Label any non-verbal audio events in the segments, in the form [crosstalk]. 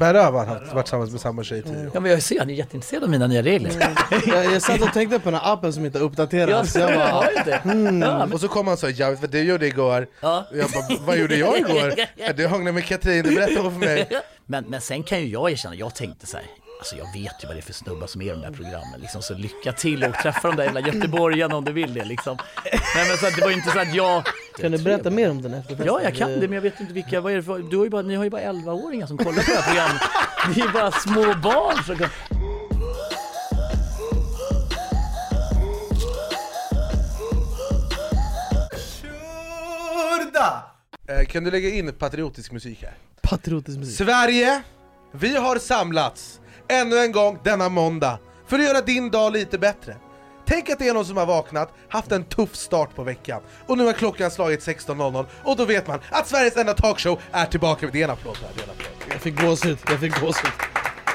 Berra har varit varit tillsammans med samma tjej tidigare. Ja men jag ser, han är jätteintresserad av mina nya regler. jag, jag satt och tänkte på den här appen som inte uppdaterats, så jag bara, har ju det. Ja, men, Och så kom han och sa ja, vet du vad du gjorde igår? Ja. Jag bara, vad gjorde jag igår? [laughs] Du hånglade med Katrin, berättade hon för mig. men, men sen kan ju jag erkänna, jag tänkte så här. Alltså jag vet ju vad det är för snubbar som är i de där programmen liksom, så lycka till och träffa de där jävla göteborgarna om du vill det liksom. Nej men så att det var ju inte så att jag... kan du berätta mer om den efterfesten? Ja jag kan det men jag vet inte vilka, vad är det för, du har ju bara, ni har ju bara 11-åringar som kollar på det här programmet. Ni är bara små barn som kan... Eh, Kan du lägga in patriotisk musik här? Patriotisk musik. Sverige, vi har samlats ännu en gång denna måndag för att göra din dag lite bättre. Tänk att det är någon som har vaknat, haft en tuff start på veckan och nu har klockan slagit 16.00 och då vet man att Sveriges enda talkshow är tillbaka. Det är en applåd här, det är en applåd. Jag fick gåshud, jag fick gåshud.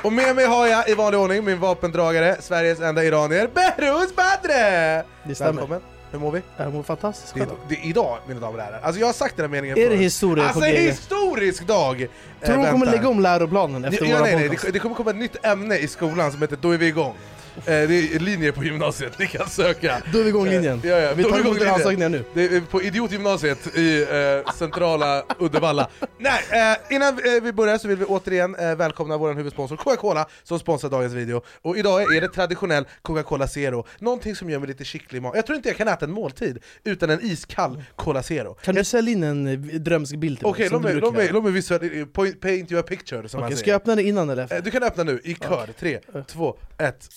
Och med mig har jag i vanlig ordning min vapendragare, Sveriges enda iranier, Behrouz Badre! Det stämmer. Välkommen, hur mår vi? Jag mår fantastiskt Det det idag mina damer och herrar, alltså jag har sagt den här meningen Är det förut. historia Alltså en G? historisk dag! eh, Tror du de kommer lägga om läroplanen efter ja, våra nej, nej, podcast? det, det kommer komma ett nytt ämne i skolan som heter Då är vi igång. Eh, det är linjer på gymnasiet, ni kan söka. Då är vi igång linjen. Eh, ja, ja, Vi tar emot linjen. ansökningar nu. Det är på idiotgymnasiet i eh, centrala Uddevalla. Nej, eh, innan eh, vi börjar så vill vi återigen eh, välkomna vår huvudsponsor Coca-Cola som sponsrar dagens video. Och idag är det traditionell Coca-Cola Zero, någonting som gör mig lite kittlig i. Jag tror inte jag kan äta en måltid utan en iskall Cola Zero. Kan du sälja in en drömsk bild till Okej, låt mig, du låt mig, låt mig visualisera, paint you a picture som man Okej, säger. ska jag öppna det innan eller efter? Du kan öppna nu, i kör. Tre, två, ett.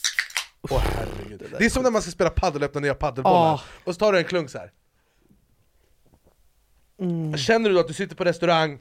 Åh herregud. Det är som när man ska spela padel och öppna nya padelbollar. Ah. Och så tar du en klunk så. Mm. Känner du att du sitter på restaurang,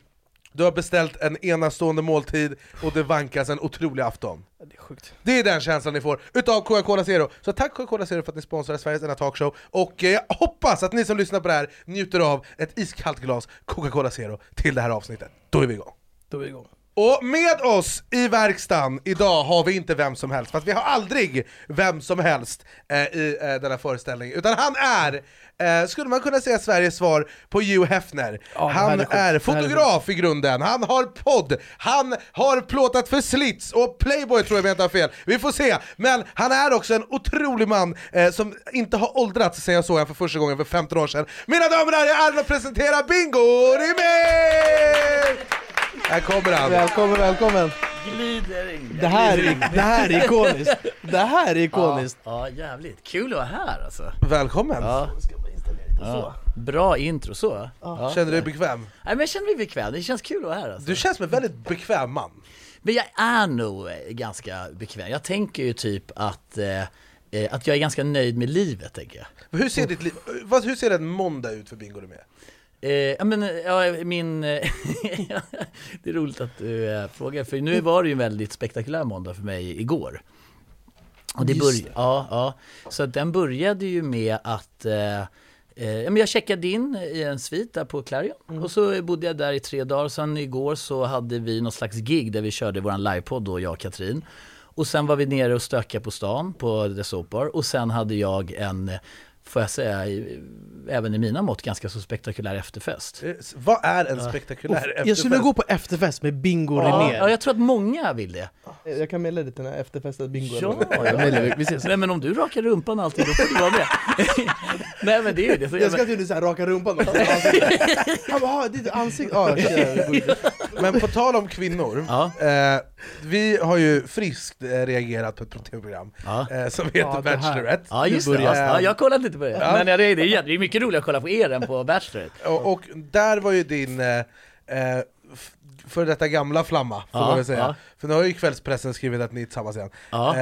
du har beställt en enastående måltid och det vankas en otrolig afton? Det är sjukt. Det är den känslan ni får utav Coca-Cola Zero. Så tack Coca-Cola Zero för att ni sponsrar Sveriges enda talkshow. Och eh, jag hoppas att ni som lyssnar på det här njuter av ett iskallt glas Coca-Cola Zero till det här avsnittet. Då är vi igång. Då är vi igång. Och med oss i verkstaden idag har vi inte vem som helst, fast vi har aldrig vem som helst eh, i eh, den här föreställningen, utan han är, eh, skulle man kunna säga Sveriges svar på Hugh Hefner. Ja, han är är här är fotograf i grunden, han har podd, han har plåtat för Slits och Playboy tror jag vi inte har fel, vi får se. Men han är också en otrolig man eh, som inte har åldrats sen jag såg honom för första gången för 15 år sedan. Mina damer och herrar, jag är äran att presentera Bingo Rimér! Här kommer han. Välkommen, välkommen! Glider in. Det här, är, det här är ikoniskt! Det här är ikoniskt! Ja, jävligt. Kul att vara här alltså. Välkommen! Ja. Ja. Bra intro så. Ja. Känner du dig bekväm? Nej, men jag känner mig bekväm, det känns kul att vara här alltså. Du känns som en väldigt bekväm man. Men jag är nog eh, ganska bekväm. Jag tänker ju typ att, eh, eh, att jag är ganska nöjd med livet, tänker jag. Hur ser, ditt liv, vad, hur ser en måndag ut för Bingo du med? Eh, men, ja, min... [laughs] det är roligt att du eh, frågar, för nu var det ju en väldigt spektakulär måndag för mig igår. Och det börj-. Ja, ja. Så den började ju med att eh, eh, jag checkade in i en svit där på Clarion och så bodde jag där i tre dagar. Sen igår så hade vi något slags gig där vi körde våran livepodd då, jag och Katrin. Och sen var vi nere och stökade på stan på The Soap Bar och sen hade jag en, får jag säga, i- även i mina mått ganska så spektakulär efterfest. Eh, Vad är en spektakulär efterfest? Jag skulle vilja gå på efterfest med Bingo Ja, Rimér. ja, jag tror att många vill det. Jag kan mejla dig till den här efterfesten Bingo Ja, mejlar, vi ses. Nej men om du rakar rumpan alltid, då får du vara med. [laughs] Nej men det är ju det. Så, Jag ska till såhär raka rumpan och Han bara, "Ah, ditt ansikte, [laughs] ja tjena." Men på tal om kvinnor, Ja. eh, vi har ju friskt eh, reagerat på ett tv-program Ja. eh, som heter Ja. Bachelorette. Ja just det, ja, jag kollade lite på det. Ja. Men det, är, det, är, det är mycket roligare att kolla på er än på Bachelorette. [laughs] Och, och där var ju din eh, eh, för detta gamla flamma, får Ja, man väl säga. ja. För nu har ju kvällspressen skrivit att ni är tillsammans igen. Ja.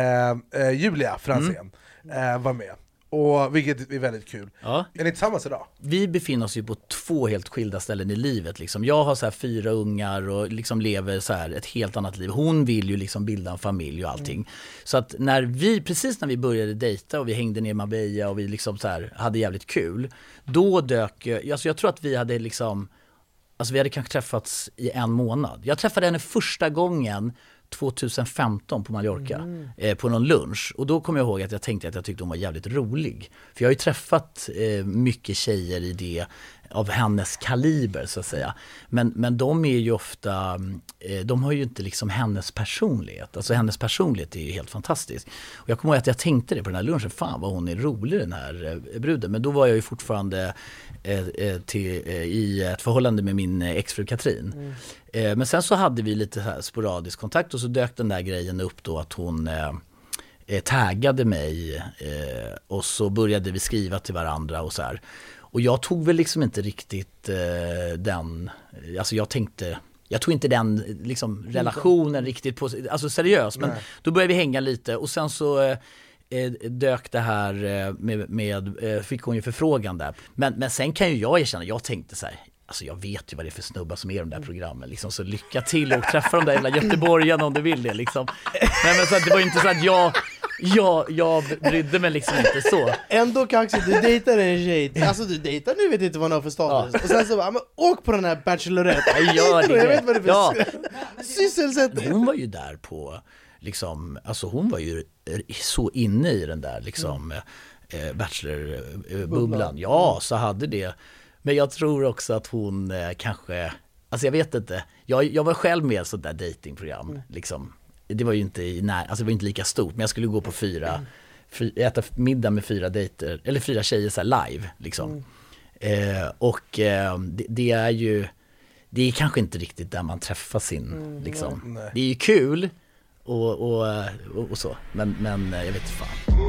Eh, Julia Franzén eh, var med. Och, vilket är väldigt kul. Ja. Är ni tillsammans idag? Vi befinner oss ju på två helt skilda ställen i livet. Liksom. Jag har så här fyra ungar och liksom lever så här ett helt annat liv. Hon vill ju liksom bilda en familj och allting. Så att när vi, precis när vi började dejta och vi hängde ner i Marbella och vi liksom så här hade jävligt kul. Då dök, alltså jag tror att vi hade liksom Alltså vi hade kanske träffats i en månad. Jag träffade henne första gången 2015 på Mallorca eh, på någon lunch. Och då kommer jag ihåg att jag tänkte att jag tyckte hon var jävligt rolig. För jag har ju träffat eh, mycket tjejer i det, av hennes kaliber så att säga. Men, men de är ju ofta, eh, de har ju inte liksom hennes personlighet. Alltså hennes personlighet är ju helt fantastisk. Och jag kommer ihåg att jag tänkte det på den här lunchen, fan vad hon är rolig den här eh, bruden. Men då var jag ju fortfarande eh, till, eh, i ett förhållande med min exfru Katrin. Eh, men sen så hade vi lite här sporadisk kontakt och så dök den där grejen upp då att hon taggade mig och så började vi skriva till varandra och så här. Och jag tog väl liksom inte riktigt eh, den, alltså jag tänkte, jag tog inte den liksom, relationen riktigt på, alltså seriöst. Men då började vi hänga lite och sen så eh, eh, dök det här eh, med, med eh, fick hon ju förfrågan där. Men, men sen kan ju jag erkänna, jag tänkte så här, Alltså jag vet ju vad det är för snubbar som är i de där programmen, liksom, så lycka till och träffa de där jävla göteborgarna om du vill det liksom. Nej men så det var ju inte så att jag, jag, jag brydde mig liksom inte så. Ändå kaxigt, du dejtar en tjej, alltså du dejtar nu vet inte vad hon har för status, och sen så bara, men åk på den här Bachelorette! Jag gör det. Jag vet vad det är för Ja. sysselsättning! Hon var ju där på, liksom, alltså hon var ju så inne i den där liksom eh, Bachelor-bubblan. Ja, så hade det. Men jag tror också att hon eh, kanske, alltså jag vet inte. Jag, jag var själv med i ett sånt där datingprogram liksom. Det var ju inte i när, alltså det var inte lika stort, men jag skulle gå på fyra, fy, äta middag med fyra dejter, eller fyra tjejer så här live liksom. Eh, och eh, det, det är ju, det är kanske inte riktigt där man träffar sin, liksom. Det är ju kul och, och, och, och så, men, men eh, jag vet inte fan.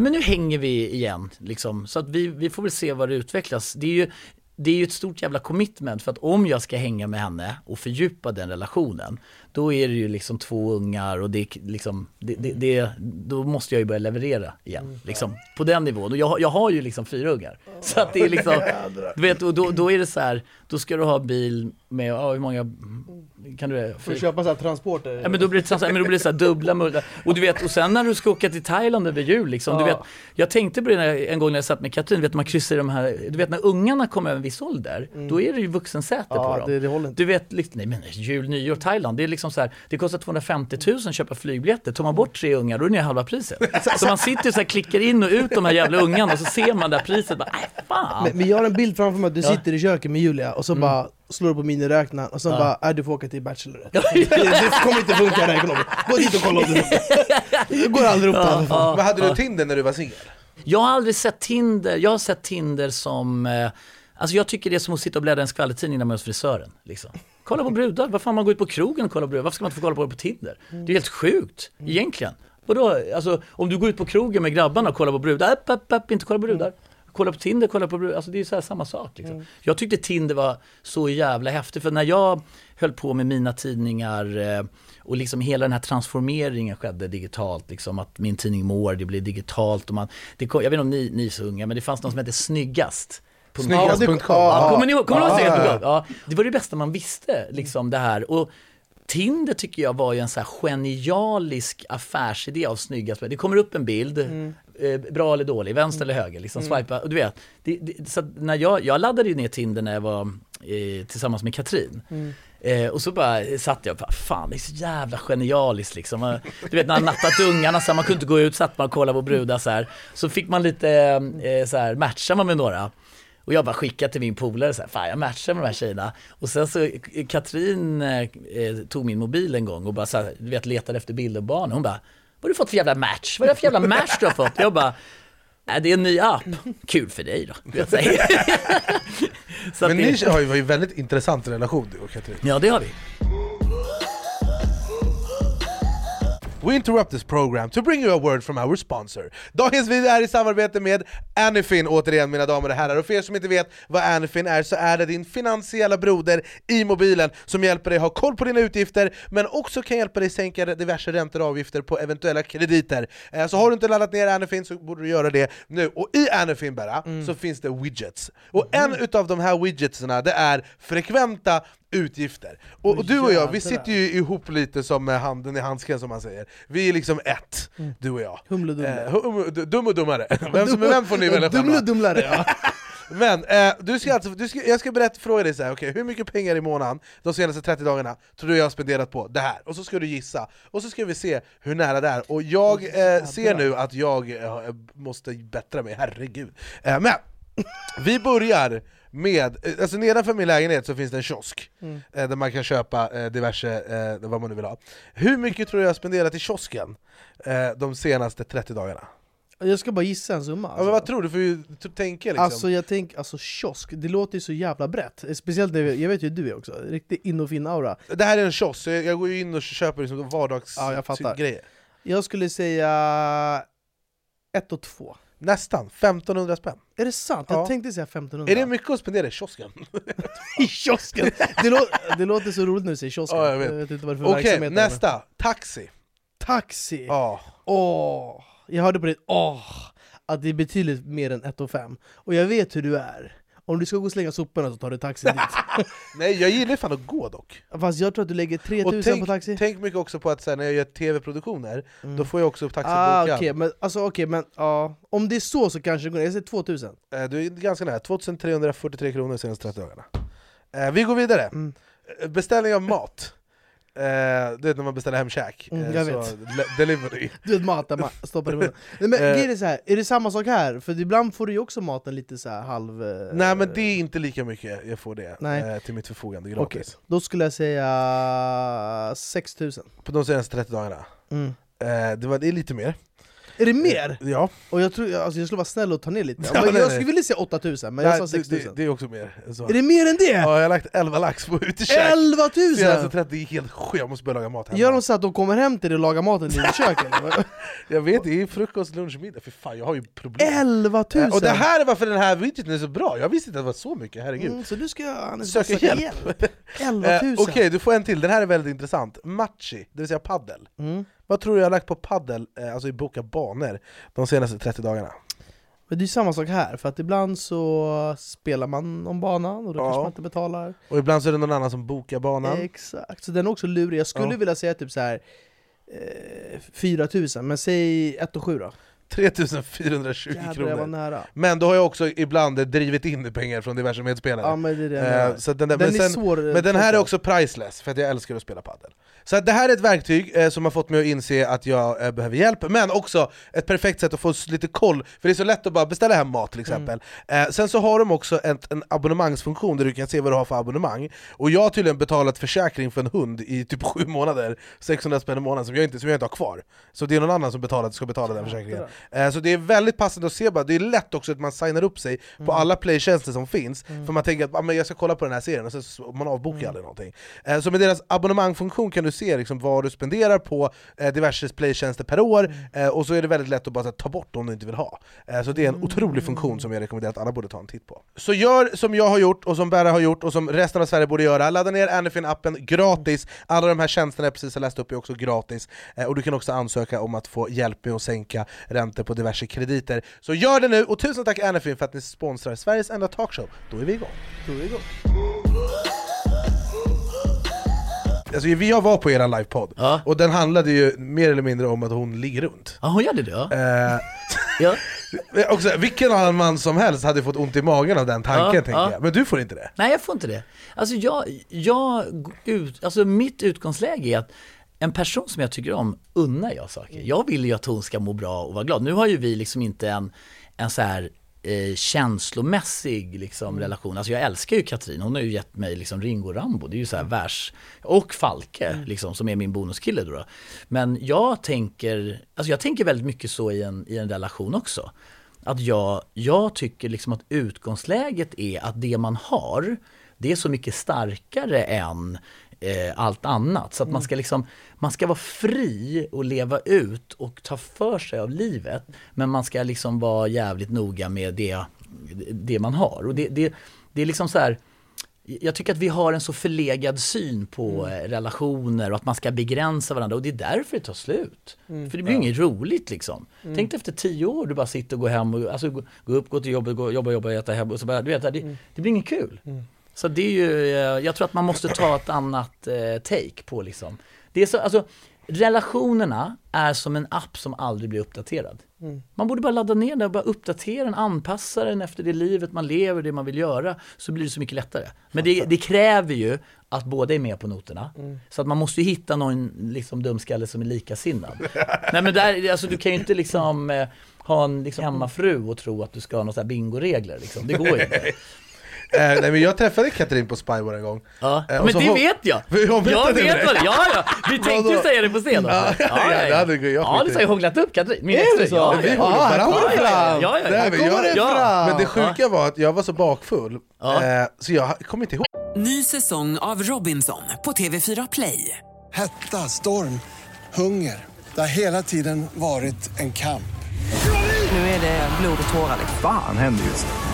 Men nu hänger vi igen, liksom. så att vi, vi får väl se vad det utvecklas. Det är ju det är ju ett stort jävla commitment för att om jag ska hänga med henne och fördjupa den relationen då är det ju liksom två ungar och det liksom, det, det, det, då måste jag ju börja leverera igen. Liksom, på den nivån. Och jag, jag har ju liksom fyra ungar. Så att det är liksom, du vet, och då, då är det så här, då ska du ha bil med, ja, hur många, kan du För att köpa så här transporter. Ja men då blir det, men då blir det så här dubbla mullar. Och du vet, och sen när du ska åka till Thailand över jul liksom, du Ja. vet, jag tänkte på det när, en gång när jag satt med Katrin, du vet man kryssar de här, du vet när ungarna kommer över en viss ålder, då är det ju vuxensäte Ja, på dem. det- det håller inte. Du vet, liksom, nej men jul, nyår, Thailand, det är liksom så här, det kostar 250 000 att köpa flygbiljetter, tar man bort tre ungar då är det ner halva priset. [laughs] Så man sitter så här, klickar in och ut de här jävla ungarna och så ser man det här priset, bara, fan. Men, men jag har en bild framför mig att du Ja. Mm. sitter i köket med Julia och så bara slår du på miniräknaren och så Ja. bara äh, du får åka till Bachelorette. det, [laughs] det kommer inte funka det här ekonomiskt. Gå dit och kolla om du Det går aldrig upp det här fan. Men hade du Tinder när du var singel? Jag har aldrig sett Tinder, jag har sett Tinder som, eh, alltså jag tycker det är som att sitta och bläddra i en skvallertidning när man är hos frisören. Liksom. Kolla på brudar, vad fan man går ut på krogen och kollar på brudar, varför ska man inte få kolla på det på Tinder? Det är helt sjukt, egentligen. Vadå, alltså om du går ut på krogen med grabbarna och kollar på brudar, upp, upp, upp, inte kolla på brudar. Kolla på Tinder, kolla på brudar, alltså det är så här samma sak. Liksom. Jag tyckte Tinder var så jävla häftigt, för när jag höll på med mina tidningar eh, och liksom hela den här transformeringen skedde digitalt, liksom att min tidning Mår, det blev digitalt och man, det kom, jag vet inte om ni, ni är så unga, men det fanns någon som hette Snyggast. Snyggast.com. Ja, kommer ni ihåg? Kommer Ja, ja, det var det bästa man visste, liksom det här. Och Tinder tycker jag var ju en så här genialisk affärsidé av snyggast. Det kommer upp en bild, eh, bra eller dålig, vänster eller höger, liksom swipa. Och du vet, det, det, så när jag, jag laddade ju ner Tinder när jag var eh, tillsammans med Katrin. Eh, och så bara satt jag och bara, fan det är så jävla genialiskt liksom. Du vet när han nattat ungarna så här, man kunde inte gå ut, satt man och kollade på brudar så här. Så fick man lite, eh, så här, matcha man med några. Och jag bara skickade till min polare så här, fan jag matchar med de här tjejerna. Och sen så, eh, Katrin eh, eh, tog min mobil en gång och bara så här, du vet letade efter bilder på barnen. Hon bara, vad har du fått för jävla match? Vad är det för jävla match du har fått? Jag bara, äh, det är en ny app. Kul för dig då. [laughs] Så att Men ni har ju har ju en väldigt intressant relation du och Katrin. Ja det har vi. We interrupt this program to bring you a word from our sponsor. Dagens video är i samarbete med Anyfin, återigen mina damer och herrar. Och för er som inte vet vad Anyfin är så är det din finansiella broder i mobilen som hjälper dig ha koll på dina utgifter, men också kan hjälpa dig sänka diverse räntor och avgifter på eventuella krediter. Eh, Så har du inte laddat ner Anyfin så borde du göra det nu. Och i Anyfin bara, så finns det widgets. Och en utav de här widgetsarna det är frekventa utgifter. Och, och du och jag, vi sitter ju ihop lite som med handen i handsken som man säger. Vi är liksom ett, du och jag. Humle. Eh, hum, dum och dummare. [laughs] Vem, som, vem får ni välja själva? och dumlare ja. [laughs] Men eh, du ska alltså, du ska, jag ska berätta, fråga dig så här, okej, hur mycket pengar i månaden de senaste 30 dagarna tror du jag har spenderat på det här? Och så ska du gissa, och så ska vi se hur nära det är. Och jag eh, ser nu att jag eh, måste bättra mig, herregud. Eh, men, vi börjar med, eh, alltså nedanför min lägenhet så finns det en kiosk eh, där man kan köpa eh, diverse, eh, vad man nu vill ha. Hur mycket tror du jag har spenderat i kiosken de senaste 30 dagarna? Jag ska bara gissa en summa Ja, men vad tror du? Du får ju tänka liksom. Alltså jag tänker, alltså kiosk, det låter ju så jävla brett Speciellt när jag vet ju hur du är också, riktigt in och fin aura Det här är en kiosk, så jag jag går ju in och köper liksom Ja, jag fattar. vardagsgrejer. Jag skulle säga ett och två Nästan, 1500 spänn. Är det sant? Ja. Jag tänkte säga 1500 Är det mycket att spendera i kiosken? [laughs] I kiosken! Det, lå det låter så roligt när du säger kiosken Ja, jag vet. inte vad det är för Okej, verksamhet det är, nästa. Taxi. Taxi! Ja. Åh, jag hörde på ditt åh, att det är betydligt mer än 1 och 5 Och jag vet hur du är. Om du ska gå och slänga soporna så tar du taxi dit. [laughs] Nej, jag gillar fan att gå dock. Fast jag tror att du lägger 3000 Och tänk, på taxi. tänk mycket också på att sen när jag gör tv-produktioner, då får jag också taxi ah, bokad. okej, men alltså okej, men ja. Om det är så så kanske det går ner. Jag säger 2000. Eh, Du är ganska nära, 2343 kronor de senaste 30 dagarna. Eh, Vi går vidare. Mm. Beställning av mat. Eh, det är när man beställer hem käk. Mm, Eh, jag vet. Delivery. [laughs] Du vet mat där man stoppar i munnen. Nej, men [laughs] grejen är så här, är det samma sak här? För ibland får du ju också maten lite så halv... eh, Nej men det är inte lika mycket jag får det Nej. till mitt förfogande gratis. då skulle jag säga 6000. På de senaste 30 dagarna. Mm. Det, var, det är lite mer. Är det mer? Ja, Och jag, tror, alltså jag skulle vara snäll och ta ner lite. Ja, Men nej, jag skulle vilja säga 8000, men jag Nej, sa det, 6000. det, det är också mer. Så. Är det mer än det? Ja, jag har lagt 11 lax på utekäk. 11 Senaste 000! 30, det är helt sjukt, jag måste börja laga mat hemma. Gör de så att de kommer hem till dig och lagar maten i ditt kök? [laughs] Jag vet, det är frukost, lunch, middag. För fan, jag har ju problem. 11 000! Eh, Och det här är varför den här widgeten är så bra, jag visste inte att det var så mycket, herregud. Mm, så du ska Hannes, Söka hjälp. hjälp? 11 [laughs] Eh, 000! Okej, du får en till, den här är väldigt intressant. Matchi, det vill säga paddel. Mm. Vad tror du jag har lagt på paddel, eh, alltså i boka banor, de senaste 30 dagarna? Men det är samma sak här, för att ibland så spelar man om banan och då Ja. kanske man inte betalar Och ibland så är det någon annan som bokar banan. Exakt, så den är också lurig. Jag skulle Ja. vilja säga typ så här eh, 4 000, men säg 1 och 7 då 3420 Jävlar jag var kronor. nära Men då har jag också ibland drivit in pengar från diverse medspelare. Ja men det är det jag Eh, så den, där, Den men, sen, den här är också priceless, för att jag älskar att spela padel. Så det här är ett verktyg eh, som har fått mig att inse att jag eh, behöver hjälp, men också ett perfekt sätt att få lite koll, för det är så lätt att bara beställa hem mat till exempel. Eh, sen så har de också ett, en abonnemangsfunktion där du kan se vad du har för abonnemang, och jag har tydligen betalat försäkring för en hund i typ [laughs] sju månader, 600 spänn i månaden, som jag inte, som jag inte har kvar. Så det är någon annan som betalat, ska betala den försäkringen. Eh, så det är väldigt passande att se, bara. det är lätt också att man signar upp sig på alla playtjänster som finns, för man tänker att ah, men jag ska kolla på den här serien, och sen så, man avbokar aldrig någonting. Eh, så med deras abonnemangfunktion kan du se liksom, vad du spenderar på eh, diverse playtjänster per år, eh, och så är det väldigt lätt att bara här, ta bort om du inte vill ha. Eh, så det är en otrolig funktion som jag rekommenderar att alla borde ta en titt på. Så gör som jag har gjort, och som Berra har gjort, och som resten av Sverige borde göra, ladda ner Anyfin-appen gratis, alla de här tjänsterna jag precis har läst upp är också gratis, eh, och du kan också ansöka om att få hjälp med att sänka räntor på diverse krediter. Så gör det nu, och tusen tack Anyfin för att ni sponsrar Sveriges enda talkshow. Då är vi igång. Då är vi igång. Alltså, vi jag var på er livepodd, Ja. och den handlade ju mer eller mindre om att hon ligger runt. Ja, hon gör det då? Eh, [laughs] Ja. [laughs] också, vilken annan man som helst hade fått ont i magen av den tanken, Ja, tänker ja. jag. Men du får inte det. Nej, jag får inte det. Alltså, jag, jag, ut, alltså mitt utgångsläge är att en person som jag tycker om unnar jag saker. Jag vill ju att hon ska må bra och vara glad. Nu har ju vi liksom inte en, en så här eh, känslomässig liksom, relation. Alltså jag älskar ju Katrin, hon har ju gett mig liksom Ringo Rambo, det är ju så här världs... Och Falke, liksom, som är min bonuskille då, då. Men jag tänker, alltså jag tänker väldigt mycket så i en, i en relation också. Att jag, jag tycker liksom att utgångsläget är att det man har, det är så mycket starkare än eh, allt annat. Så att man ska liksom, man ska vara fri och leva ut och ta för sig av livet. Men man ska liksom vara jävligt noga med det, det man har. Och det, det, det är liksom så här, jag tycker att vi har en så förlegad syn på eh, relationer och att man ska begränsa varandra och det är därför det tar slut. För det blir ju inget roligt liksom. Tänk dig efter tio år, du bara sitter och går hem och alltså, gå, gå upp, gå till jobbet, gå, jobba, jobba, äta hem och så bara, du vet, det, det blir inget kul. Så det är ju, eh, jag tror att man måste ta ett annat eh, take på liksom. Det är så, alltså, relationerna är som en app som aldrig blir uppdaterad. Man borde bara ladda ner den och bara uppdatera den, anpassa den efter det livet man lever, det man vill göra, så blir det så mycket lättare. Men det, det kräver ju att båda är med på noterna. Så att man måste ju hitta någon liksom, dumskalle som är likasinnad. Nej men där, alltså, du kan ju inte liksom eh, ha en liksom, hemmafru och tro att du ska ha några bingoregler liksom. Det går ju inte. Eh, nej men jag träffade Katrin på Spybar en gång. Ja. Eh, men det hon- vet jag! Hon berättade Jag det vet för vad det Ja, ja! Vi [laughs] tänkte ju säga det på scen också. Ja, ja, det hade jag Ja, du har ju hånglat upp Katrin, min Är det så? Ja, Vi ja, Ja, här kommer det fram! ja, ja, ja. men kommer jag, det Ja. fram! men det sjuka var att jag var så bakfull, Ja. eh, så jag kommer inte ihåg. Ny säsong av Robinson på TV4 Play. Hetta, storm, hunger. Det har hela tiden varit en kamp. Nu är det blod och tårar. liksom. Fan händer just nu.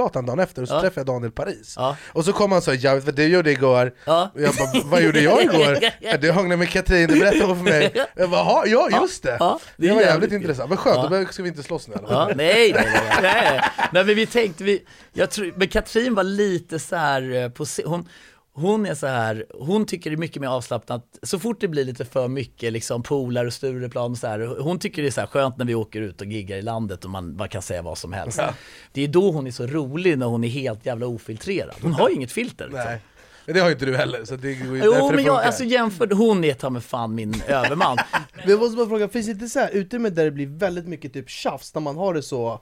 Kungsgatan dagen efter och så träffade jag Daniel Paris. Ja. Och så kom han och sa ja, vad du gjorde igår. Ja. Och jag bara, vad gjorde jag igår? [laughs] Ja, Du hånglade med Katrin, du berättade hon för mig. [laughs] Jag bara, "Jaha, ja just det. Ja, det det, var jävligt, intressant. Men skönt, Ja. då ska vi inte slåss nu Ja, nej, nej, nej, nej, nej. men vi tänkte, vi, jag tror, men Katrin var lite så här eh, på hon, hon är så här, hon tycker det är mycket mer avslappnat, så fort det blir lite för mycket liksom polar och Stureplan och så här, hon tycker det är så här skönt när vi åker ut och giggar i landet och man bara kan säga vad som helst. Det är då hon är så rolig när hon är helt jävla ofiltrerad. Hon har ju inget filter liksom. Nej. Men det har ju inte du heller, så det går ju Jo det men jag, alltså jämfört, hon är ta mig fan min överman. [laughs] Men jag måste bara fråga, finns det inte så här utrymme där det blir väldigt mycket typ tjafs när man har det så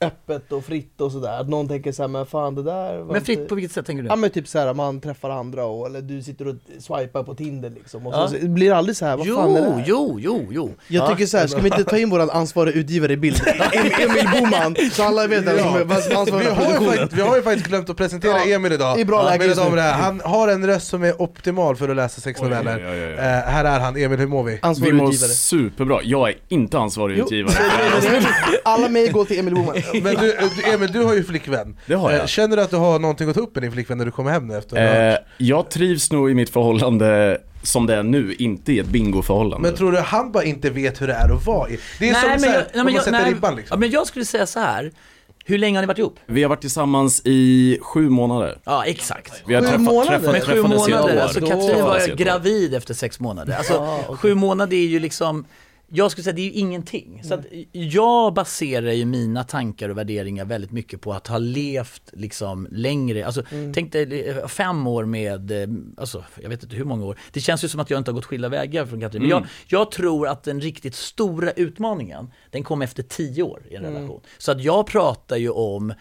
öppet och fritt och sådär? Att någon tänker såhär, men fan det där var Men fritt inte... på vilket sätt tänker du? Ja men typ såhär, man träffar andra och, eller du sitter och swipar på Tinder liksom och Ja. så, så blir det aldrig så här, vad fan är det Jo, här? jo, jo, jo. Jag Ja. tycker såhär, ska vi inte ta in våran ansvariga utgivare i bild? [laughs] Em- Emil Boman, så alla vet vem som är vad som är ansvarig vi, för har ju produktionen. faktiskt, vi har ju faktiskt glömt att presentera Ja, Emil idag. det är bra läge Mina just nu. Han har en röst som är optimal för att läsa sexnoveller. oj, oj, oj. Eh, här är han, Emil hur mår vi? Vi Ansvarig mår utgivare. superbra. Jag är inte ansvarig Jo, utgivare. [laughs] Alla mejl går till Emil Boman. [laughs] Men du, du, Emil, du har ju flickvän. Det har jag. Eh, Känner du att du har någonting att ta upp med din flickvän när du kommer hem nu efter Eh, jag trivs nog i mitt förhållande som det är nu, inte i ett bingoförhållande. Men tror du han bara inte vet hur det är att vara i? Det är som så här, om man sätter ribban liksom. ja, men jag skulle säga så här. hur länge har ni varit ihop? Vi har varit tillsammans i sju månader. Ja, exakt. Vi har Sju träffat, månader? träffat, Men sju månader, alltså Katrin var gravid efter sex månader. Alltså sju månader är ju liksom, jag skulle säga det är ju ingenting. Så jag baserar ju mina tankar och värderingar väldigt mycket på att ha levt liksom längre. Alltså tänk dig eh, fem år med, eh, alltså jag vet inte hur många år. Det känns ju som att jag inte har gått skilda vägar från Katrin. Men jag, jag tror att den riktigt stora utmaningen, den kom efter tio år i en relation. Så att jag pratar ju om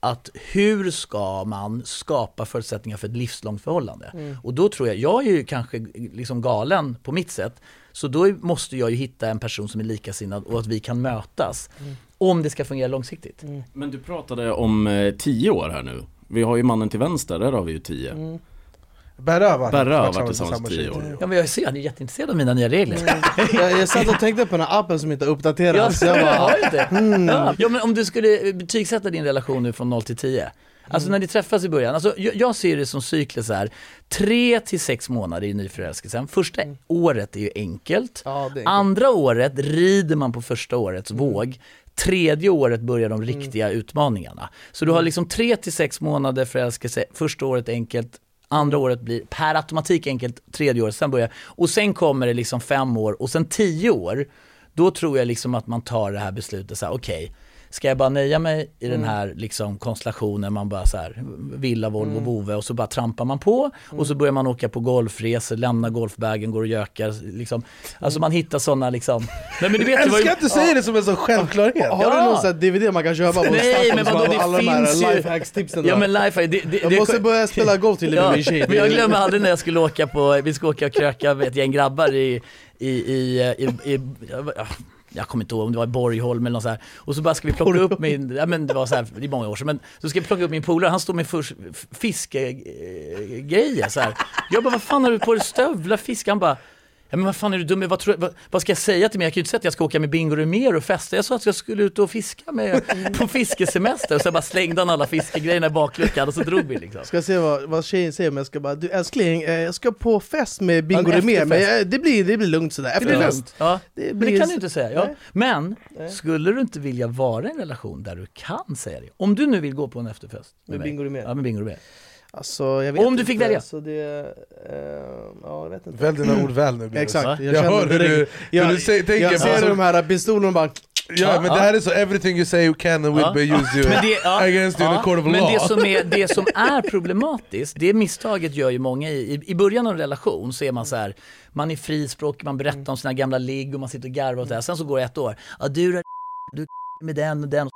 att hur ska man skapa förutsättningar för ett livslångt förhållande? Och då tror jag, jag är ju kanske liksom galen på mitt sätt, så då måste jag ju hitta en person som är likasinnad och att vi kan mötas. Om det ska fungera långsiktigt. Men du pratade om eh, tio år här nu. Vi har ju mannen till vänster, där har vi ju tio. Berra har varit, Berra har varit tillsammans samma tio år. Ja men jag ser, han är jätteintresserad av mina nya regler. Jag, jag satt och tänkte på den här appen som inte har Jag, uppdaterats. Jag jag bara, har ju det. Ja. ja men om du skulle betygsätta din relation nu från 0 till 10. Alltså när ni träffas i början, alltså jag, jag ser det som cykler så här. Tre till sex månader i nyförälskelsen. Första året är ju enkelt. Ja, enkelt. Andra året rider man på första årets våg. Tredje året börjar de riktiga utmaningarna. Så du har liksom tre till sex månader förälskelse, första året enkelt, andra året blir per automatik enkelt, tredje året, sen börjar, och sen kommer det liksom fem år och sen tio år Då tror jag liksom att man tar det här beslutet så här, okej, ska jag bara nöja mig i den Mm. här liksom konstellationen, man bara så här, villa, Volvo, Mm. vove och så bara trampar man på och så börjar man åka på golfresor, lämnar golfbagen, går och gökar liksom. Alltså man hittar sådana liksom, nej men du vet Jag var ju- älskar att du säger det som en sån självklarhet! Har du någon sån här DVD man kan köpa på Nej men vadå har det alla de finns här ju... lifehacks-tipsen Ja men lifehack, det, det, Jag det, måste börja spela [laughs] golf till Ja, min tjej. men jag glömmer aldrig när jag skulle åka på, vi ska åka och kröka med ett gäng grabbar i, i, i, i, i ja, jag kommer inte ihåg om det var i Borgholm eller något så här. Och så bara ska vi plocka upp min, ja men det var så här, det är många år sedan, men så ska vi plocka upp min polare, han står med fiskegrejer så här. Jag bara, vad fan har du på dig stövlar, fisk? Han bara, Ja men vad fan är du dum vad, tror, vad, vad ska jag säga till mig? Jag kan ju inte säga att jag ska åka med Bingo Rimér och festa. Jag sa att jag skulle ut och fiska med på fiskesemester. Och så bara slängde han alla fiskegrejerna i bakluckan och så drog vi liksom. Ska se vad, vad tjejen säger men jag ska bara, du älskling, eh, jag ska på fest med Bingo Ja, Rimér, men eh, det blir, det blir lugnt sådär, Det efterfest. lugnt. Ja. Det Men blir det kan du inte säga. Ja. Men, Nej. skulle du inte vilja vara i en relation där du kan säga det? Om du nu vill gå på en efterfest Med mig. Bingo? Ja, med Bingo Rimér. Alltså, jag vet Om du inte, fick välja. Så det, eh, ja, jag vet inte. Välj dina ord väl nu. Exakt, Jag, känner hör hur du, hur jag, du säger, tänker jag ser bara, de här pistolerna och bara Ja men det här är så, everything you say can and will Ja. be used you [laughs] Men det, against you in a court of men law. det som, är, det [laughs] som är problematiskt, det misstaget gör ju många i, i, i början av en relation så är man så här, man är frispråkig, man berättar om sina gamla ligg och man sitter och garvar och så här. Sen så går det ett år, ja du är du med den och den och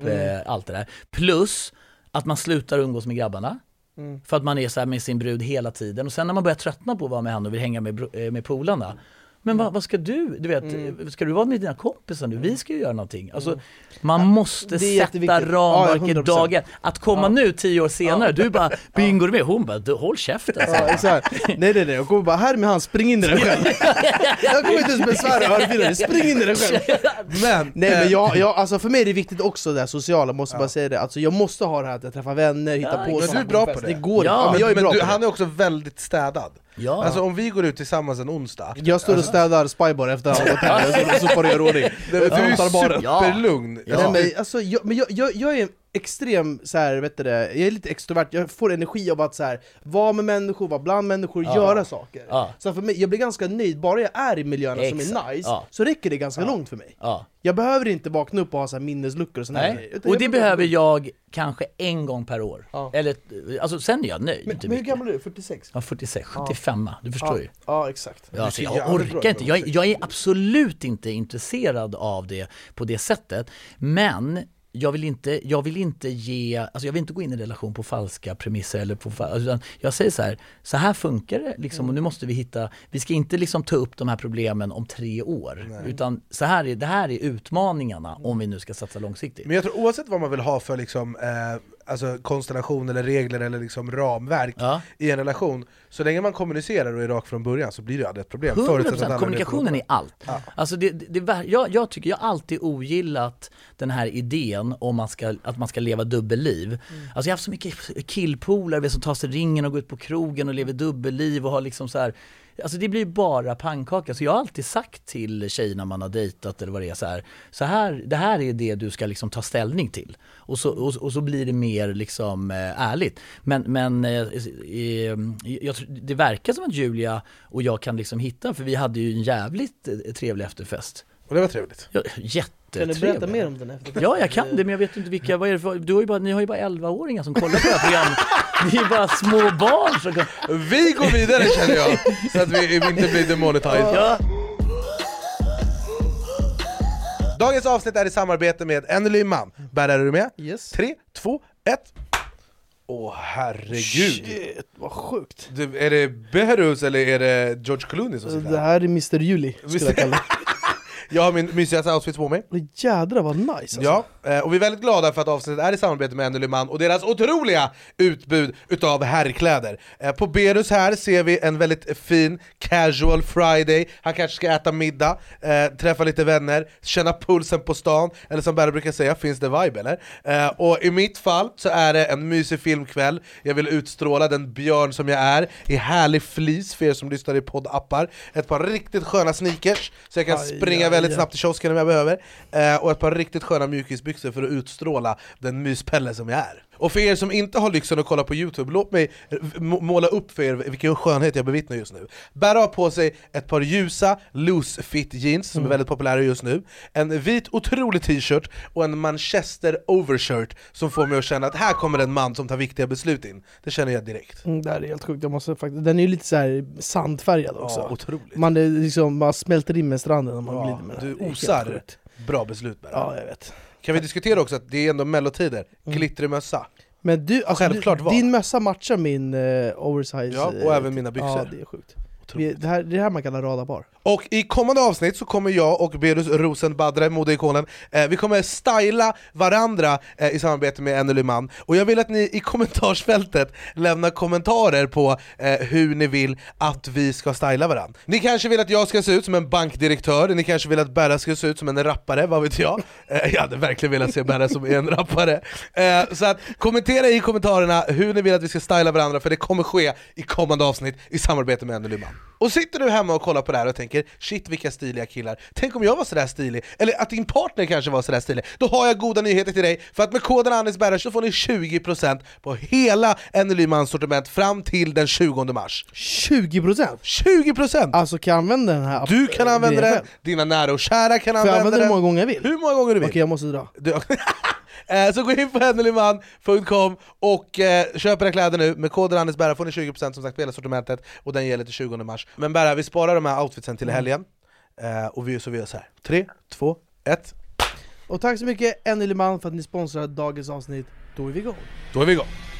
Mm. eh, allt det där. Plus att man slutar umgås med grabbarna. Mm. För att man är så med sin brud hela tiden och sen när man börjar tröttna på att vara med henne och vill hänga med, eh, med polarna men vad, vad ska du, du vet, Mm. ska du vara med dina kompisar nu? Vi ska ju göra någonting. Alltså, man måste sätta ramverket Ja, 100%. dagen. Att komma nu tio år senare, du bara [laughs] bingo med, hon bara du, håll käften. Ja. Nej nej nej, jag kommer bara här med han, spring in i dig själv. [laughs] jag kommer inte ens besvära örfilen, spring in i dig själv. Men, Nej eh, men jag, jag, [laughs] alltså för mig är det viktigt också det här sociala, måste bara säga det. Alltså jag måste ha det här att jag träffar vänner, hittar Ja, på. Men du är bra på det. Det går Ja. Ja, men jag är men bra du, han är också väldigt städad. Ja. Alltså om vi går ut tillsammans en onsdag, Jag står och städar Spybar efter att han har gått hem, jag står och sopar och gör ordning. du är superlugn. Ja. Nej, men, alltså, jag, men jag, jag, jag är extrem, så här, vet du det, jag är lite extrovert, jag får energi av att så här, vara med människor, vara bland människor, göra saker. Ja. Så för mig, jag blir ganska nöjd, bara jag är i miljöerna som Exakt. är nice, Ja. så räcker det ganska långt för mig. Ja. Jag behöver inte vakna upp och ha så minnesluckor och såna Nej. grejer. Och jag det vill- behöver jag kanske en gång per år. Ja. Eller, alltså sen är jag nöjd. Men, inte men hur gammal är du? 46? Ja, 46, 75 du förstår Ja, ju. ja exakt. Ja, alltså, jag orkar inte, jag, jag är absolut inte intresserad av det på det sättet. Men jag vill inte, jag vill inte ge, alltså jag vill inte gå in i en relation på falska premisser eller på, utan jag säger så här, så här funkar det liksom och nu måste vi hitta, vi ska inte liksom ta upp de här problemen om tre år. Utan så här är, det här är utmaningarna om vi nu ska satsa långsiktigt. Men jag tror oavsett vad man vill ha för liksom, eh, alltså konstellation eller regler eller liksom ramverk Ja. i en relation, så länge man kommunicerar och är rak från början så blir det aldrig ett problem. 100% förutsatt att alla kommunikationen är allt. Alltså det, det, det, jag, jag tycker, jag har alltid ogillat den här idén om man ska, att man ska leva dubbelliv. Mm. Alltså jag har haft så mycket killpolare som tar sig ringen och går ut på krogen och lever dubbelliv och har liksom så här Alltså det blir bara pannkaka, så jag har alltid sagt till tjejerna man har dejtat eller vad det är så här, så här det här är det du ska liksom ta ställning till. Och så, och, och så blir det mer liksom eh, ärligt. Men, men eh, eh, jag, det verkar som att Julia och jag kan liksom hitta, för vi hade ju en jävligt trevlig efterfest. Och det var trevligt. Ja, Kan du jättetrevlig. berätta mer om den efter? Ja, jag kan det, men jag vet inte vilka, vad är det för, du har ju bara, ni har ju bara 11-åringar som kollar på det här programmet. Ni är bara små barn som kan... Vi går vidare känner jag, så att vi inte blir demonetized. Ja. Dagens avsnitt är i samarbete med Anneli Man. Berra, är du med? Yes. 3, 2, 1. Åh herregud! Shit, vad sjukt. Du, är det Behrus eller är det George Clooney som sitter Det här? här är Mr Juli, skulle jag kalla det. [laughs] Jag har min mysigaste outfit på mig. Men Jädrar vad nice alltså. Ja, eh, och vi är väldigt glada för att avsnittet är i samarbete med Man och deras otroliga utbud utav herrkläder. Eh, På Berus här ser vi en väldigt fin casual friday, han kanske ska äta middag, eh, träffa lite vänner, känna pulsen på stan, eller som Berra brukar säga, finns det vibe eller? Och i mitt fall så är det en mysig filmkväll, jag vill utstråla den björn som jag är, i härlig fleece för er som lyssnar i poddappar, ett par riktigt sköna sneakers, så jag kan Aj, springa aj, väldigt snabbt till kiosken om jag behöver, eh, och ett par riktigt sköna mjukisbyxor för att utstråla den myspelle som jag är. Och för er som inte har lyxen att kolla på youtube, låt mig må- måla upp för er vilken skönhet jag bevittnar just nu. Berra har på sig ett par ljusa loose fit jeans som är väldigt populära just nu. En vit otrolig t-shirt och en manchester overshirt som får mig att känna att här kommer en man som tar viktiga beslut in. Det känner jag direkt. Mm, det här är helt sjukt, jag måste faktiskt, den är ju lite så här sandfärgad också. Ja, otroligt. Man, är liksom, man smälter in med stranden när man Ja, glider med den. du osar. Bra beslut Berra. Ja, jag vet. Kan vi diskutera också att det är ändå mellotider, glittrig mössa Men du, alltså, Självklart du, din mössa matchar min uh, oversize Ja, och eh, även mina byxor. Ja, det är sjukt. Vi, det, här, det är det här man kallar radarpar och i kommande avsnitt så kommer jag och Berus Rosenbadre, modeikonen, eh, vi kommer styla varandra eh, i samarbete med Enely Man. Och jag vill att ni i kommentarsfältet lämnar kommentarer på eh, hur ni vill att vi ska styla varandra Ni kanske vill att jag ska se ut som en bankdirektör, ni kanske vill att Berra ska se ut som en rappare, vad vet jag? Eh, jag hade verkligen velat se Berra som en rappare. Eh, Så att kommentera i kommentarerna hur ni vill att vi ska styla varandra för det kommer ske i kommande avsnitt i samarbete med Enely Man och sitter du hemma och kollar på det här och tänker shit vilka stiliga killar, tänk om jag var sådär stilig, eller att din partner kanske var sådär stilig, då har jag goda nyheter till dig, för att med koden ANDESBERRA så får ni 20% på hela Enelymans sortiment fram till den 20 mars. 20%? 20%! Alltså kan jag använda den här Du kan använda den, dina nära och kära kan Får jag använda använda den den. hur många gånger jag vill? hur många gånger du vill. Okej jag måste dra. Du, [laughs] Eh, Så gå in på henelyman.com och eh, köp era kläder nu, med koden ANDESBERRA får ni 20% som sagt på hela sortimentet och den gäller till 20 mars. Men Berra, vi sparar de här outfitsen till helgen, eh, och vi, så vi gör så här. 3, 2, 1, Och tack så mycket Enny Man för att ni sponsrar dagens avsnitt, då är vi igång. Då är vi igång!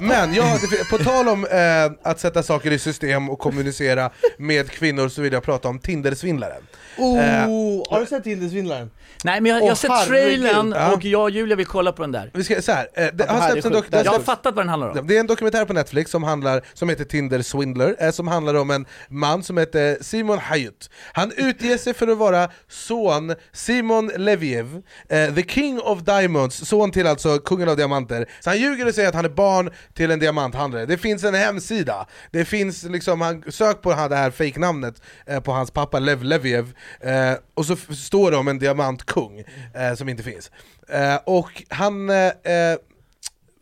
Men ja, det- på tal om eh, att sätta saker i system och kommunicera med kvinnor så vill jag prata om Tindersvindlaren Oh, Eh, har du sett Tindersvindlaren? Nej men jag, jag har sett trailern Ja. och jag och Julia vill kolla på den där. Vi ska, så här, eh, det, det har släppts en sjukt. dok- Det här Jag har fattat vad den handlar om. Det är en dokumentär på Netflix som, handlar, som heter Tinder Swindler, eh, som handlar om en man som heter Simon Hayut. Han utger sig för att vara son Simon Leviev, eh, the king of diamonds, son till alltså kungen av diamanter. Så han ljuger och säger att han är barn till en diamanthandlare. Det finns en hemsida, det finns liksom, han, sök på det här fejknamnet eh, på hans pappa Lev Leviev, eh, och så står det om en diamantkung eh, som inte finns. Eh, och han... Eh, eh,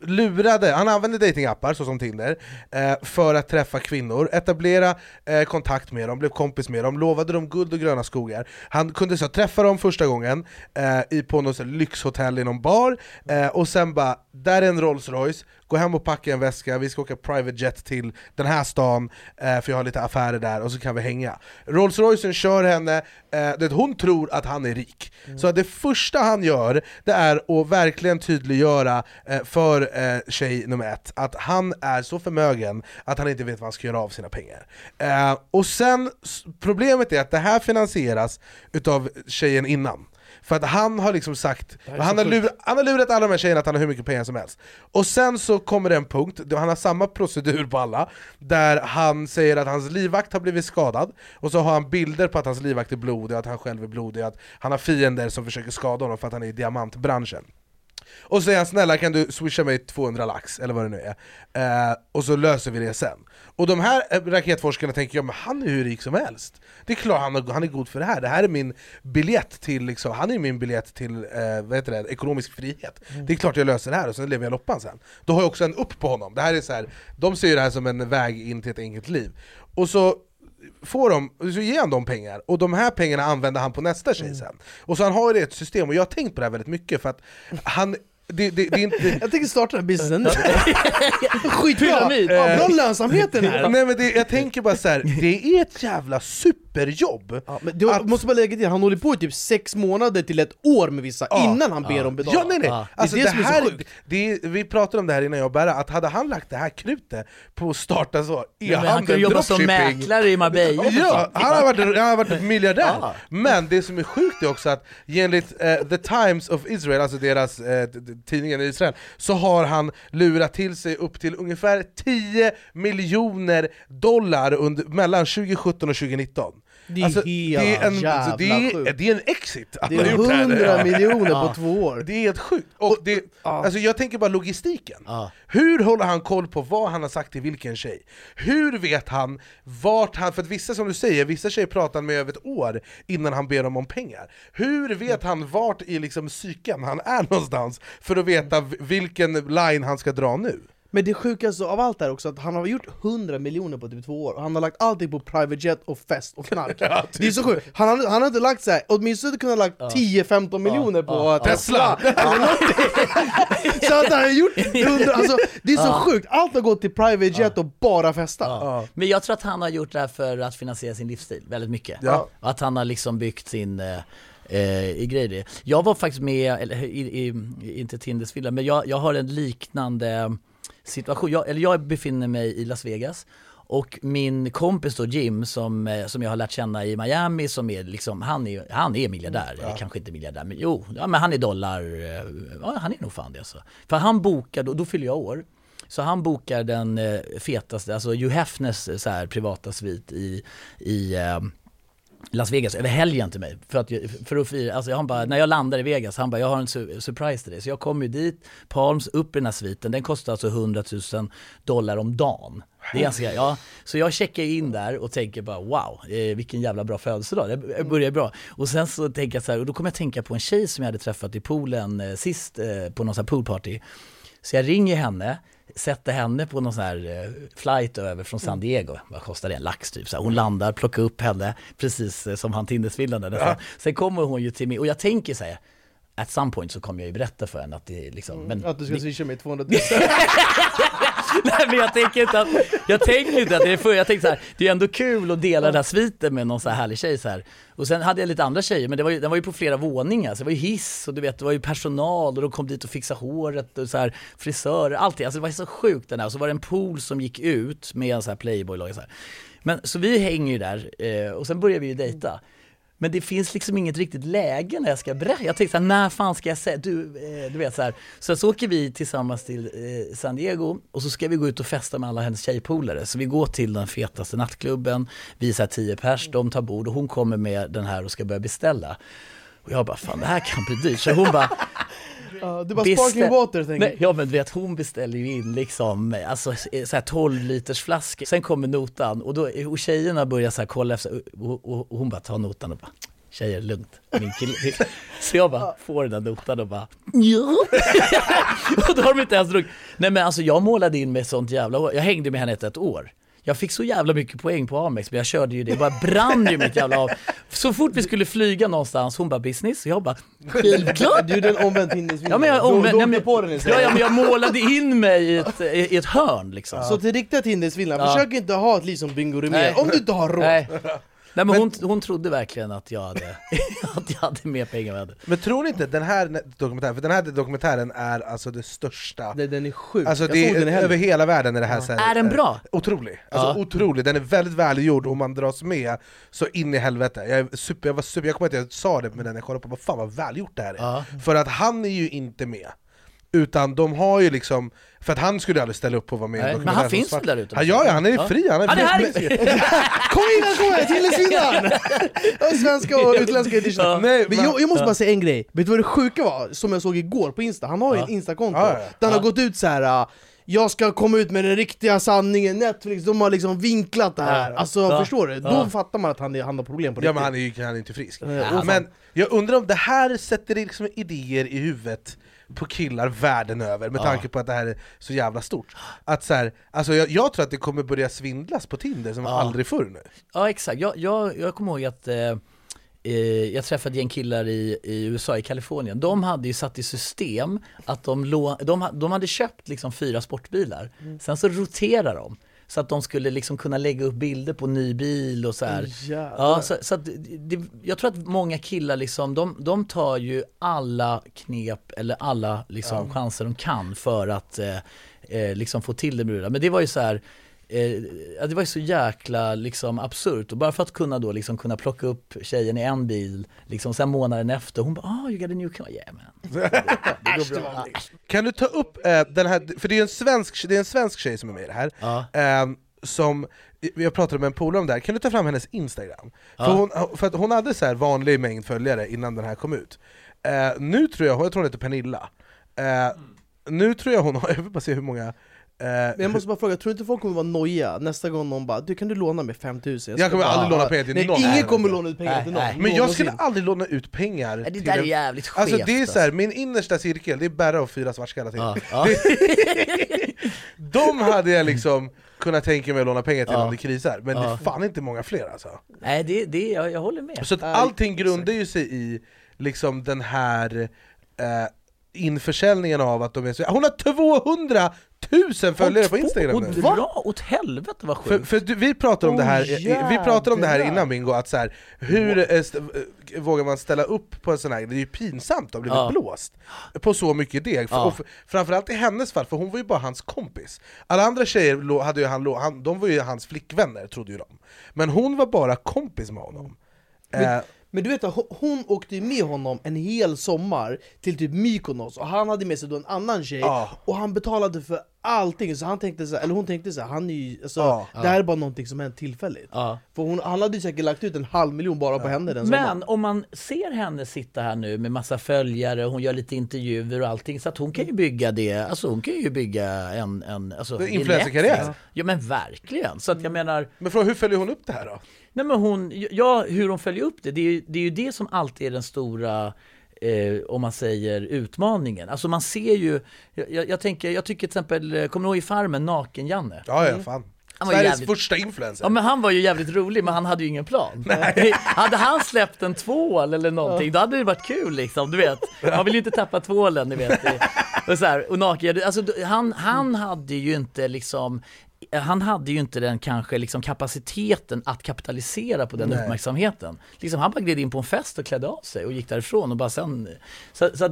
lurade, han använde datingappar såsom Tinder eh, för att träffa kvinnor, etablera eh, kontakt med dem, blev kompis med dem, lovade dem guld och gröna skogar. Han kunde så träffa dem första gången eh, i, på något så lyxhotell i någon bar, eh, och sen bara, där är en Rolls Royce, gå hem och packa en väska, vi ska åka private jet till den här stan, eh, för jag har lite affärer där, och så kan vi hänga. Rolls Roycen kör henne, eh, det, hon tror att han är rik. Så att det första han gör, det är att verkligen tydliggöra eh, för eh, tjej nummer ett, att han är så förmögen att han inte vet vad han ska göra av sina pengar. Eh, och sen, problemet är att det här finansieras utav tjejen innan. För att han har liksom sagt, han har, lurat, han har lurat alla de här tjejerna att han har hur mycket pengar som helst. Och sen så kommer det en punkt, han har samma procedur på alla, där han säger att hans livvakt har blivit skadad, och så har han bilder på att hans livvakt är blodig, att han själv är blodig, att han har fiender som försöker skada honom för att han är i diamantbranschen. Och så säger han snälla kan du swisha mig 200 lax, eller vad det nu är, eh, och så löser vi det sen. Och de här eh, raketforskarna tänker jag, men han är hur rik som helst. Det är klart han, har- han är god för det här, det här är min biljett till, liksom, han är min biljett till eh, vad heter det, ekonomisk frihet. Det är klart jag löser det här och sen lever jag loppan sen. Då har jag också en upp på honom, det här är så här, de ser ju det här som en väg in till ett enkelt liv. Och så får de, så ger han dem pengar, och de här pengarna använder han på nästa tjej sen. Och så han har ju ett system, och jag har tänkt på det här väldigt mycket för att han det, det, det är inte... [laughs] Jag tänker starta den här businessen nu [laughs] Skitbra! Pyramid. Ja, bra lönsamhet i den här! [laughs] Nej men det, jag tänker bara så här, det är ett jävla superjobb! Ja, men du Att- måste bara lägga till, han håller på i typ sex månader till ett år med vissa Ja. innan han ber om betalning Ja nej nej! Ja. Alltså, Det är det det som är så här, sjukt. det är, vi pratade om det här innan jag och Berra, att hade han lagt det här krutet på att starta så, Men han kan ju jobba som mäklare i Marbella. Ja, han har varit, han har varit miljardär! Ja. Men det som är sjukt är också att enligt eh, The Times of Israel, alltså deras t- tidningen i Israel, så har han lurat till sig upp till ungefär 10 miljoner dollar under, mellan 2017 och 2019. Det är alltså, det är en, jävla det är, det är en exit att Det är gjort det här. 100 miljoner på två år. Det är helt sjukt. Och det, alltså jag tänker bara logistiken. Ja. Hur håller han koll på vad han har sagt till vilken tjej? Hur vet han vart han, för att vissa som du säger, vissa tjejer pratar med över ett år innan han ber dem om pengar. Hur vet han vart i liksom psyken han är [laughs] någonstans för att veta vilken line han ska dra nu? Men det sjukaste av allt är också att han har gjort 100 miljoner på typ två år, och han har lagt allting på private jet och fest och knark. [laughs] Det är så sjukt, han har, han har inte lagt såhär, åtminstone kunnat lagt 10-15 miljoner på ja, Tesla. [laughs] Så att han har gjort 100, alltså det är så sjukt, allt har gått till private jet och bara festa. Men jag tror att han har gjort det här för att finansiera sin livsstil väldigt mycket. Ja. Och att han har liksom byggt sin eh, eh, i grejer. Jag var faktiskt med, eller i, i, inte Tindersvilla, men jag, jag har en liknande situation. Jag, eller jag befinner mig i Las Vegas och min kompis då Jim som, eh, som jag har lärt känna i Miami som är liksom, han är, han är miljardär, eller kanske inte miljardär men jo, ja, men han är dollar, eh, ja han är nog fan det alltså. För han bokar, då, då fyller jag år. Så han bokar den eh, fetaste, alltså Hugh Hefners eh, så här, privata svit i, i Las Vegas över helgen till mig. För att, för att fira, alltså han bara, när jag landar i Vegas, han bara jag har en su- surprise till dig. Så jag kommer ju dit, Palms, upp i den här sviten, den kostar alltså 100 000 dollar om dagen. Det är ganska, ja. Så jag checkar in där och tänker bara wow, eh, vilken jävla bra födelsedag, det börjar bra. Och sen så tänker jag så här, och då kommer jag tänka på en tjej som jag hade träffat i poolen eh, sist eh, på någon sån här poolparty. Så jag ringer henne, sätter henne på någon sån här eh, flight över från San Diego, vad kostar det? En lax typ. Så hon landar, plockar upp henne, precis eh, som han Tindersvillan där nästan. Sen kommer hon ju till mig, och jag tänker så här, at some point så kommer jag ju berätta för henne att det är liksom, men Att du ska swisha mig 200 000 Nej men jag tänker inte att, jag tänker inte att det är för, jag tänker så här, det är ändå kul att dela den här sviten med någon så här härlig tjej så här. Och sen hade jag lite andra tjejer, men det var ju, den var ju på flera våningar, så det var ju hiss och du vet, det var ju personal och de kom dit och fixade håret och så här frisörer, allting. Alltså det var så sjukt den här, och så var det en pool som gick ut med en så här playboy så här. Men så vi hänger ju där, eh, och sen börjar vi ju dejta. Men det finns liksom inget riktigt läge när jag ska berätta. Jag tänkte såhär, när fan ska jag säga, du, eh, du vet så här. Så, så åker vi tillsammans till eh, San Diego och så ska vi gå ut och festa med alla hennes tjejpolare. Så vi går till den fetaste nattklubben, vi är så här tio pers, de tar bord och hon kommer med den här och ska börja beställa. Och jag bara, fan det här kan bli dyrt. Så hon bara, Ja, Det Beställ- sparkling water tänker Nej, ja men du vet hon beställer ju in liksom alltså, så här 12 liters flaskor. Sen kommer notan och, då, och tjejerna börjar så här kolla efter och, och, och hon bara tar notan och bara Tjejer, lugnt. Min kille. [laughs] Så jag bara får den där notan och bara ja. [laughs] och då har de inte ens druckit. Nej men alltså jag målade in med sånt jävla. Jag hängde med henne ett, ett år. Jag fick så jävla mycket poäng på Amex, men jag körde ju det, det bara brann ju mitt jävla av. Så fort vi skulle flyga någonstans, hon bara business, och jag bara självklart. Du gjorde en omvänd Tindersvilla, Ja men jag, du, omvänd, du nej, på den ja, istället ja men jag målade in mig i ett, i ett hörn liksom. Så till riktiga Tindersvillan, Ja. försök inte ha ett liv som Bingo. Rimér om du inte har råd! Nej. Nej men hon, hon trodde verkligen att jag hade, [laughs] att jag hade mer pengar än jag hade. Men tror ni inte den här dokumentären, för den här dokumentären är alltså det största. Den, den är sjuk, Alltså det är, över hela världen är det här så här, Är den bra? Otrolig, alltså Ja. otrolig, den är väldigt välgjord och man dras med så in i helvete. Jag, är super, jag, var super, jag kommer inte att jag sa det med den jag kollade på, vad fan vad välgjort det här är. Ja. För att han är ju inte med Utan de har ju liksom, för att han skulle aldrig ställa upp på att vara med en Nej, men han finns väl där ute? Ja, ja, ja, han är Ja. fri, han är Han är fri. här! [laughs] Kom in, kom! Tindersvillan! [laughs] Ja, Svenska och utländska edition Ja. Nej, Men jag, jag måste bara säga en grej, vet du vad det sjuka var? Som jag såg igår på Insta, han har ju Ja. ett Insta-konto Ja, ja. där han har Ja. gått ut så här. uh, jag ska komma ut med den riktiga sanningen, Netflix, de har liksom vinklat det här. Ja. Alltså Ja. förstår du? Då Ja. fattar man att han, han har problem på Ja riktigt. men han är ju han är inte frisk. Ja, men jag undrar om det här sätter liksom idéer i huvudet på killar världen över med Ja. tanke på att det här är så jävla stort. Att så här, alltså jag, jag tror att det kommer börja svindlas på Tinder som Ja. aldrig förr nu. Ja exakt, jag, jag, jag kommer ihåg att eh, eh, jag träffade gäng killar i, i USA, i Kalifornien. De hade ju satt i system att de, lå, de, de hade köpt liksom fyra sportbilar, sen så roterar de. Så att de skulle liksom kunna lägga upp bilder på ny bil och så här. Ja, så, så att det, jag tror att många killar liksom, de, de tar ju alla knep eller alla liksom chanser de kan för att eh, eh, liksom få till det brudar. Men det var ju så här Eh, det var ju så jäkla liksom absurt och bara för att kunna då liksom kunna plocka upp tjejen i en bil, liksom sen månaden efter, hon bara ah you got a new car, yeah man. [laughs] Det går bra. Kan du ta upp eh, den här, för det är en svensk, det är en svensk tjej som är med i det här. Ja. Eh, som, jag pratade med en polare om det här, kan du ta fram hennes instagram? För, Ja. hon, för hon hade så här vanlig mängd följare innan den här kom ut eh, Nu tror jag, jag tror hon heter Pernilla eh, Nu tror jag hon har, [laughs] jag vill bara se hur många Men jag måste bara fråga, tror du inte folk kommer vara noja nästa gång någon bara du kan du låna mig 5000? Jag kommer ska aldrig bara- låna pengar till Nej, någon. ingen kommer låna ut pengar Nej, till någon nej. Men jag skulle aldrig låna ut pengar Nej, det där är en- jävligt Alltså skevt, det är så här, alltså. min innersta cirkel, det är Berra och fyra svartskallar till Ja, [laughs] ja. De hade jag liksom kunnat tänka mig att låna pengar till Ja. om det krisar, men det Ja. är fan inte många fler alltså Nej, det, det, jag, jag håller med. Så att allting grundar ju sig i liksom den här eh, införsäljningen av att de är så... Hon har 200 000 följare på Instagram Och dra åt helvete vad För, sjukt. för du, vi pratade om det här, vi pratade om det här innan Bingo, att så här, hur eh, vågar man ställa upp på en sån här Det är ju pinsamt att ha blivit Ja. blåst på så mycket deg, för, Ja. och f- framförallt i hennes fall, för hon var ju bara hans kompis. Alla andra tjejer hade ju han, han, de var ju hans flickvänner, trodde ju de. Men hon var bara kompis med honom. Eh, Men du vet att hon- åkte med honom en hel sommar till typ Mykonos och han hade med sig då en annan tjej Ja. och han betalade för allting, så han tänkte så här, eller hon tänkte så här, han är ju, alltså, Ja. det här är bara någonting som hänt tillfälligt Ja. För hon, han hade ju säkert lagt ut en halv miljon bara på henne den sommaren Men om man ser henne sitta här nu med massa följare, hon gör lite intervjuer och allting, så att hon kan ju bygga det, alltså hon kan ju bygga en... en alltså, influencerkarriär. lätt. Ja men verkligen, så att jag menar, Men fråga, hur följer hon upp det här då? nej men hon, ja hur hon följer upp det, det är ju det, är ju det som alltid är den stora Eh, om man säger utmaningen. Alltså man ser ju, jag, jag tänker, jag tycker till exempel, eh, kommer ni ihåg i Farmen, Naken-Janne? Ja, ja, fan Han var Sveriges jävligt- första influencer Ja men han var ju jävligt rolig men han hade ju ingen plan. hade han släppt en tvål eller någonting då hade det varit kul liksom, du vet. Man vill ju inte tappa tvålen, du vet. [laughs] Och, så här, och naken, alltså, han, han hade ju inte liksom han hade ju inte den kanske liksom kapaciteten att kapitalisera på den Nej. uppmärksamheten. Liksom, han bara gled in på en fest och klädde av sig och gick därifrån och bara sen... Så, så att,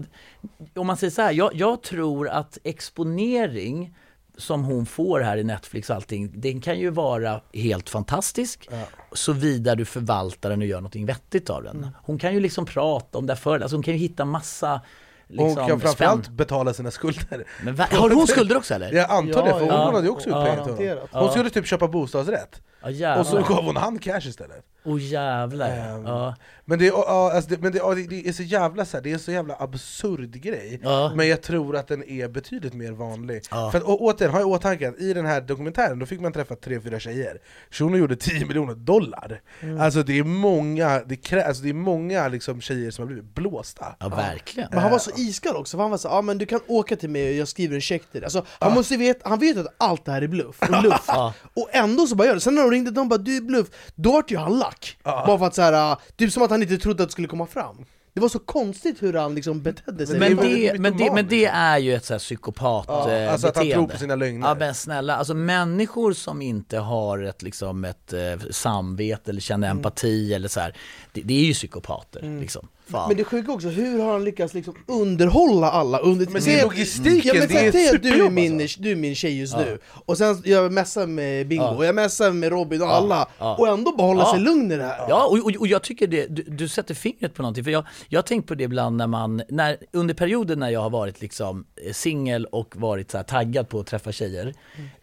om man säger så här, jag, jag tror att exponering som hon får här i Netflix och allting, den kan ju vara helt fantastisk såvida du förvaltar den och gör någonting vettigt av den. Hon kan ju liksom prata om det för, alltså hon kan ju hitta massa liksom, Hon kan framförallt spänn- betala sina skulder Men va, har hon skulder också eller? Jag antar det, för hon Ja, ja. hade ju också ut Ja. pengar till honom. Hon skulle typ köpa bostadsrätt, Jävlar. och så gav hon han cash istället Åh jävlar Ehm, ja. Men det, är- ja, alltså det, men det, ja, det, är så jävla så här, det är en så jävla absurd grej Ja. Men jag tror att den är betydligt mer vanlig Ja. För att, å, återigen, ha i åtanke att i den här dokumentären då fick man träffa tre, fyra tjejer Shuno gjorde 10 miljoner dollar Mm. Alltså det är många, det krä, alltså det är många liksom, tjejer som har blivit blåsta ja verkligen. Men han var så iskall också, för han var så ja men du kan åka till mig och jag skriver en check till dig alltså, han, måste veta, han vet att allt det här är bluff och luft, [laughs] Ja. och ändå så bara gör det. Sen när de ringde, de bara du är bluff, då vart ju han lack. Bara för att så här, uh, typ som att han inte trodde att det skulle komma fram. Det var så konstigt hur han liksom betedde sig. Men det, men, det, men det är ju ett så här psykopat Ja, eh, alltså att han beteende. tror på sina lögner. Ja men snälla, alltså människor som inte har ett, liksom, ett eh, samvete eller känner empati eller så här, det, det är ju psykopater liksom. Fan. Men det sjuka också, hur har han lyckats liksom underhålla alla under Men det är logistiken, ja, men det är säg att du är, min, alltså. du är min tjej just nu, och sen jag messar med Bingo, och jag messar med Robin och alla, ja. och ändå behålla Ja. sig lugn i det här Ja, och, och, och jag tycker det, du, du sätter fingret på någonting, för jag, jag har tänkt på det ibland när man, när, under perioden när jag har varit liksom eh, singel och varit så här taggad på att träffa tjejer,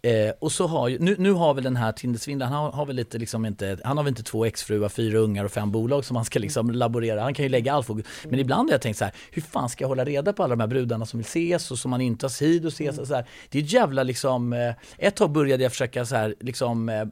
eh, och så har ju, nu, nu har väl den här Tindersvindlaren, han har, har väl lite liksom inte, han har väl inte två exfruar, fyra ungar och fem bolag som han ska liksom laborera, han kan ju lägga fokus, men ibland har jag tänkt så här, hur fan ska jag hålla reda på alla de här brudarna som vill ses och som man inte har tid att ses? Och så här. Det är ett jävla liksom, eh, ett tag började jag försöka så här, liksom eh,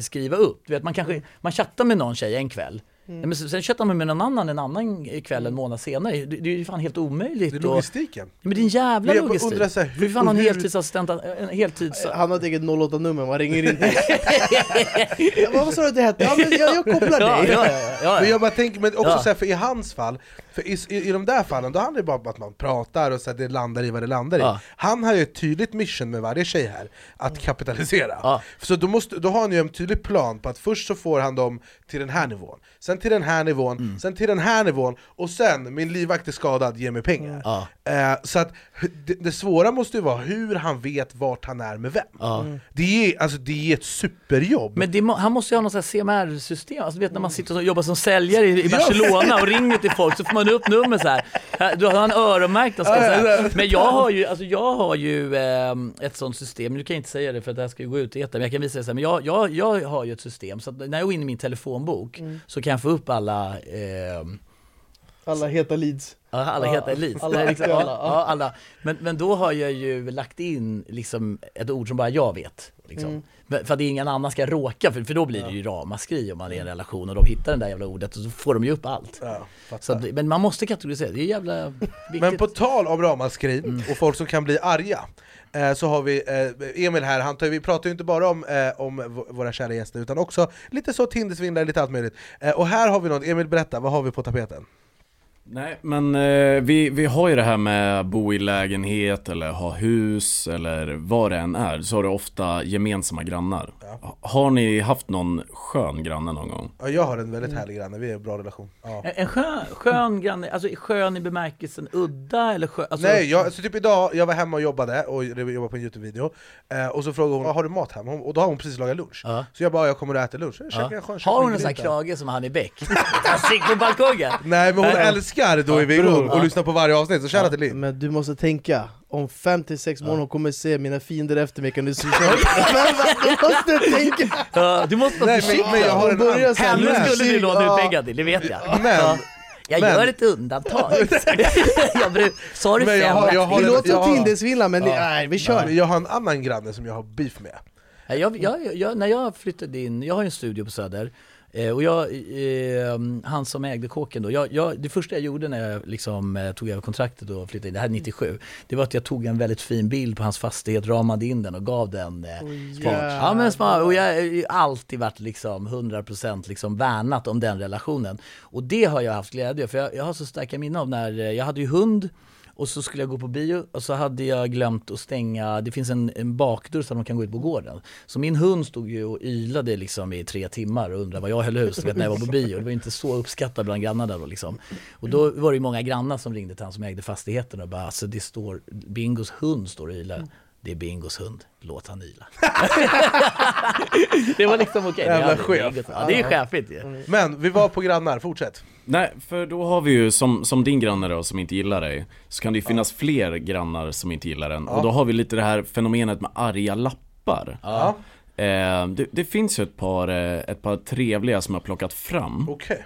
skriva upp, du vet man kanske, man chattar med någon tjej en kväll, Ja, men sen chattar man med någon annan en annan kväll en månad senare, det, det är ju fan helt omöjligt. Det är och- logistiken Ja, men det är en jävla Men jag logistik. undrar så här, hur- fan har en heltidsassistent, en heltids... Han har ett eget 08-nummer, man ringer in till [laughs] ja, men Vad sa du att det hette? Ja, men jag, jag kopplar Ja, dig! ja, ja, ja, Men ja. jag bara tänker, men också Ja. så här, för i hans fall, för i, i, i de där fallen, då handlar det bara om att man pratar och så att det landar i vad det landar Ja. i Han har ju ett tydligt mission med varje tjej här, att kapitalisera Ja. Så då, måste, då har han ju en tydlig plan på att först så får han dem till den här nivån Sen till den här nivån, Mm. sen till den här nivån, och sen min livvakt är skadad, ge mig pengar. Ja. Eh, så att det, det svåra måste ju vara hur han vet vart han är med vem. Ja. Det, är, alltså, det är ett superjobb. Men det, han måste ju ha något CMR-system, alltså vet när man sitter och jobbar som säljare i, i Barcelona och ringer till folk så får man upp nummer så här. Du har en jag säga. Men jag har ju, alltså jag har ju ehm, ett sånt system, nu kan jag inte säga det för att det här ska ju gå ut i etern, men jag kan visa det så här. Men jag, jag, jag har ju ett system, så när jag går in i min telefonbok så kan jag få upp alla ehm, Alla heta leads. Ja, alla Ja, heter Elite. alla [laughs] liksom, ja, ja. ja, alla. Men, men då har jag ju lagt in liksom ett ord som bara jag vet. Liksom. Mm. För att ingen annan ska råka, för, för då blir det ju ramaskri om man är i en relation och de hittar det där jävla ordet och så får de ju upp allt. Så att, men man måste kategorisera, det är jävla [laughs] viktigt. Men på tal om ramaskri Mm. och folk som kan bli arga eh, så har vi eh, Emil här, han tar, vi pratar ju inte bara om, eh, om våra kära gäster utan också lite så Tindersvindlare, lite allt möjligt. Och här har vi något, Emil berätta, vad har vi på tapeten? Nej, men eh, vi, vi har ju det här med att bo i lägenhet eller ha hus eller vad det än är, så har du ofta gemensamma grannar. Ha- Har ni haft någon skön granne någon gång? Ja, jag har en väldigt härlig granne, vi har en bra relation. Ja. En, en skön, skön granne, alltså skön i bemärkelsen udda eller skön? Alltså, Nej, jag, så typ idag, jag var hemma och jobbade och jobbade på en Youtube-video eh, Och så frågade hon, har du mat hemma? Och då har hon precis lagat lunch Ja. Så jag bara, jag kommer och äter lunch, jag Ja. en skön Har hon en sån här krage som han i Beck? Han [laughs] sitter på balkongen! Nej men hon Nej. Älskar då är vi igång och lyssnar på varje avsnitt, så shoutout till Liv Men du måste tänka, om 5-6 månader hon kommer se mina fiender efter mig kan du [laughs] se Men du måste tänka! Ja, du måste vara Nej, men- försiktig. men jag har en börjar skulle du låna Ja. ut pengar till, det vet jag. Men, Ja. Jag men- gör ett undantag. [laughs] [laughs] jag bru- sa du Men jag har- jag har Det en- låter ja. som Tindersvindlare men det- nej vi kör! jag har en annan granne som jag har beef med Jag, jag, jag, när jag flyttade in, jag har en studio på Söder eh, och jag, eh, han som ägde kåken då, jag, jag, det första jag gjorde när jag liksom, eh, tog över kontraktet och flyttade in, det här är 97, det var att jag tog en väldigt fin bild på hans fastighet, ramade in den och gav den eh, smart. Ja men smart, och jag har alltid varit liksom 100% liksom värnat om den relationen. Och det har jag haft glädje för jag, jag har så starka minnen av när, eh, jag hade ju hund och så skulle jag gå på bio och så hade jag glömt att stänga, det finns en, en bakdörr så att man kan gå ut på gården. Så min hund stod ju och ylade liksom i tre timmar och undrade vad jag höll hus, vet när jag var på bio. Det var inte så uppskattat bland grannarna då liksom. Och då var det ju många grannar som ringde till han som ägde fastigheten och bara alltså det står, Bingos hund står och ylar. Det är Bingos hund, låt han yla. [laughs] det var liksom okej. Jävla Det är chef. Ja, det är chefigt ju. Men vi var på grannar, fortsätt. Nej, för då har vi ju som, som din granne då som inte gillar dig Så kan det ju finnas fler grannar som inte gillar en. Och då har vi lite det här fenomenet med arga lappar. Ja, eh, det, det finns ju ett par, eh, ett par trevliga som jag har plockat fram. Okej.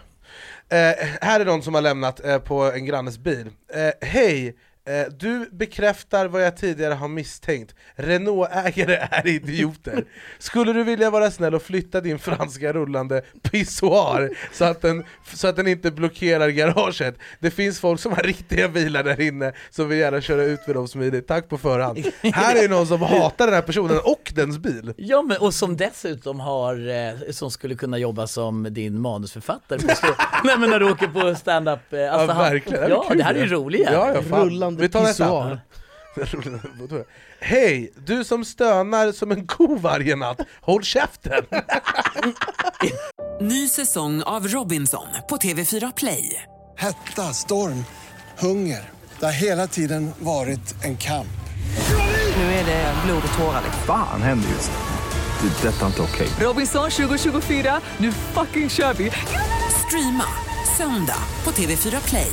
Eh, Här är någon som har lämnat eh, på en grannes bil. Eh, Hej! Eh, du bekräftar vad jag tidigare har misstänkt Renault-ägare är idioter Skulle du vilja vara snäll och flytta din franska rullande pissoar så att, den, så att den inte blockerar garaget? Det finns folk som har riktiga bilar där inne som vill gärna köra ut med dem smidigt, tack på förhand Här är någon som hatar den här personen och dens bil Ja, men, och som dessutom har, eh, som skulle kunna jobba som din manusförfattare [laughs] Nej men när du åker på stand-up. Eh, alltså Ja, han- verkligen. Det är Ja, det här är ju roligt. Ja, ja, Vi tar nästa. Hej, du som stönar som en ko varje natt, håll käften! Ny säsong av Robinson på TV4 Play. Hetta, storm, hunger. Det har hela tiden varit en kamp. Nu är det blod och tårar. liksom. Fan händer just det. Det är detta inte okej. Robinson 2024, nu fucking kör vi! Streama söndag på TV4 Play.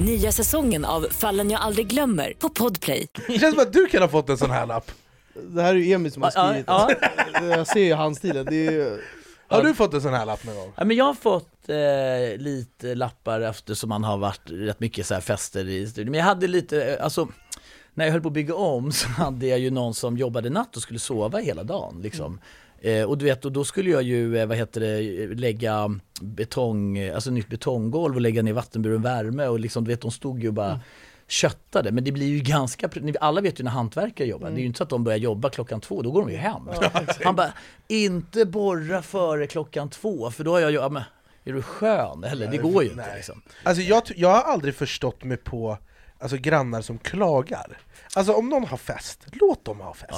Nya säsongen av Fallen jag aldrig glömmer på Podplay. Det känns som att du kan ha fått en sån här lapp Det här är ju Emil som har Ja, skrivit ja. det. Jag ser ju handstilen, det är ju... Har du fått en sån här lapp någon gång? Ja, men jag har fått eh, lite lappar eftersom man har varit rätt mycket så här fester i studion. Men jag hade lite, eh, alltså när jag höll på att bygga om så hade jag ju någon som jobbade natt och skulle sova hela dagen liksom. Eh, och du vet, och då skulle jag ju, eh, vad heter det, lägga betong, alltså nytt betonggolv och lägga ner vattenburen värme och liksom, du vet, de stod ju bara köttade. Men det blir ju ganska, alla vet ju när hantverkare jobbar, det är ju inte så att de börjar jobba klockan två, då går de ju hem. [laughs] Han bara, inte borra före klockan två, för då har jag ju, ja, men, är du skön eller? Det går ju inte liksom. Alltså jag, jag har aldrig förstått mig på alltså, grannar som klagar. Alltså om någon har fest, låt dem ha fest.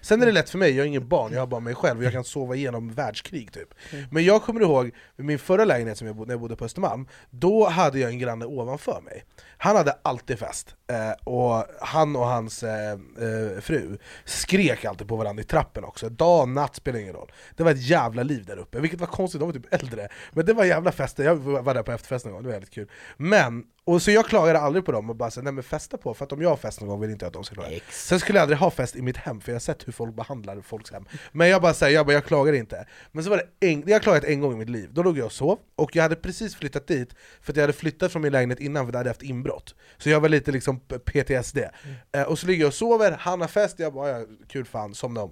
Sen är det lätt för mig, jag har ingen barn, jag har bara mig själv och jag kan sova igenom världskrig typ. Men jag kommer ihåg, min förra lägenhet som jag bodde, när jag bodde på Östermalm, då hade jag en granne ovanför mig. Han hade alltid fest, eh, och han och hans eh, eh, fru skrek alltid på varandra i trappen också, dag, natt, spelar ingen roll. Det var ett jävla liv där uppe, vilket var konstigt, de var typ äldre. Men det var jävla fester, jag var där på efterfest någon gång, det var väldigt kul. Men, och så jag klagade aldrig på dem och bara sa nej men festa på, för att om jag har fest någon gång vill inte jag att de ska klaga. Sen skulle jag aldrig ha fest i mitt hem, för jag har sett hur folk behandlar folks hem. Men jag bara säger, jag, bara, jag klagar inte. Men så var det en, jag har klagat en gång i mitt liv, då låg jag och sov, och jag hade precis flyttat dit, för att jag hade flyttat från min lägenhet innan för jag hade haft inbrott. Så jag var lite liksom PTSD. Eh, och så ligger jag och sover, han har fest, jag bara ja, kul fan, somna om.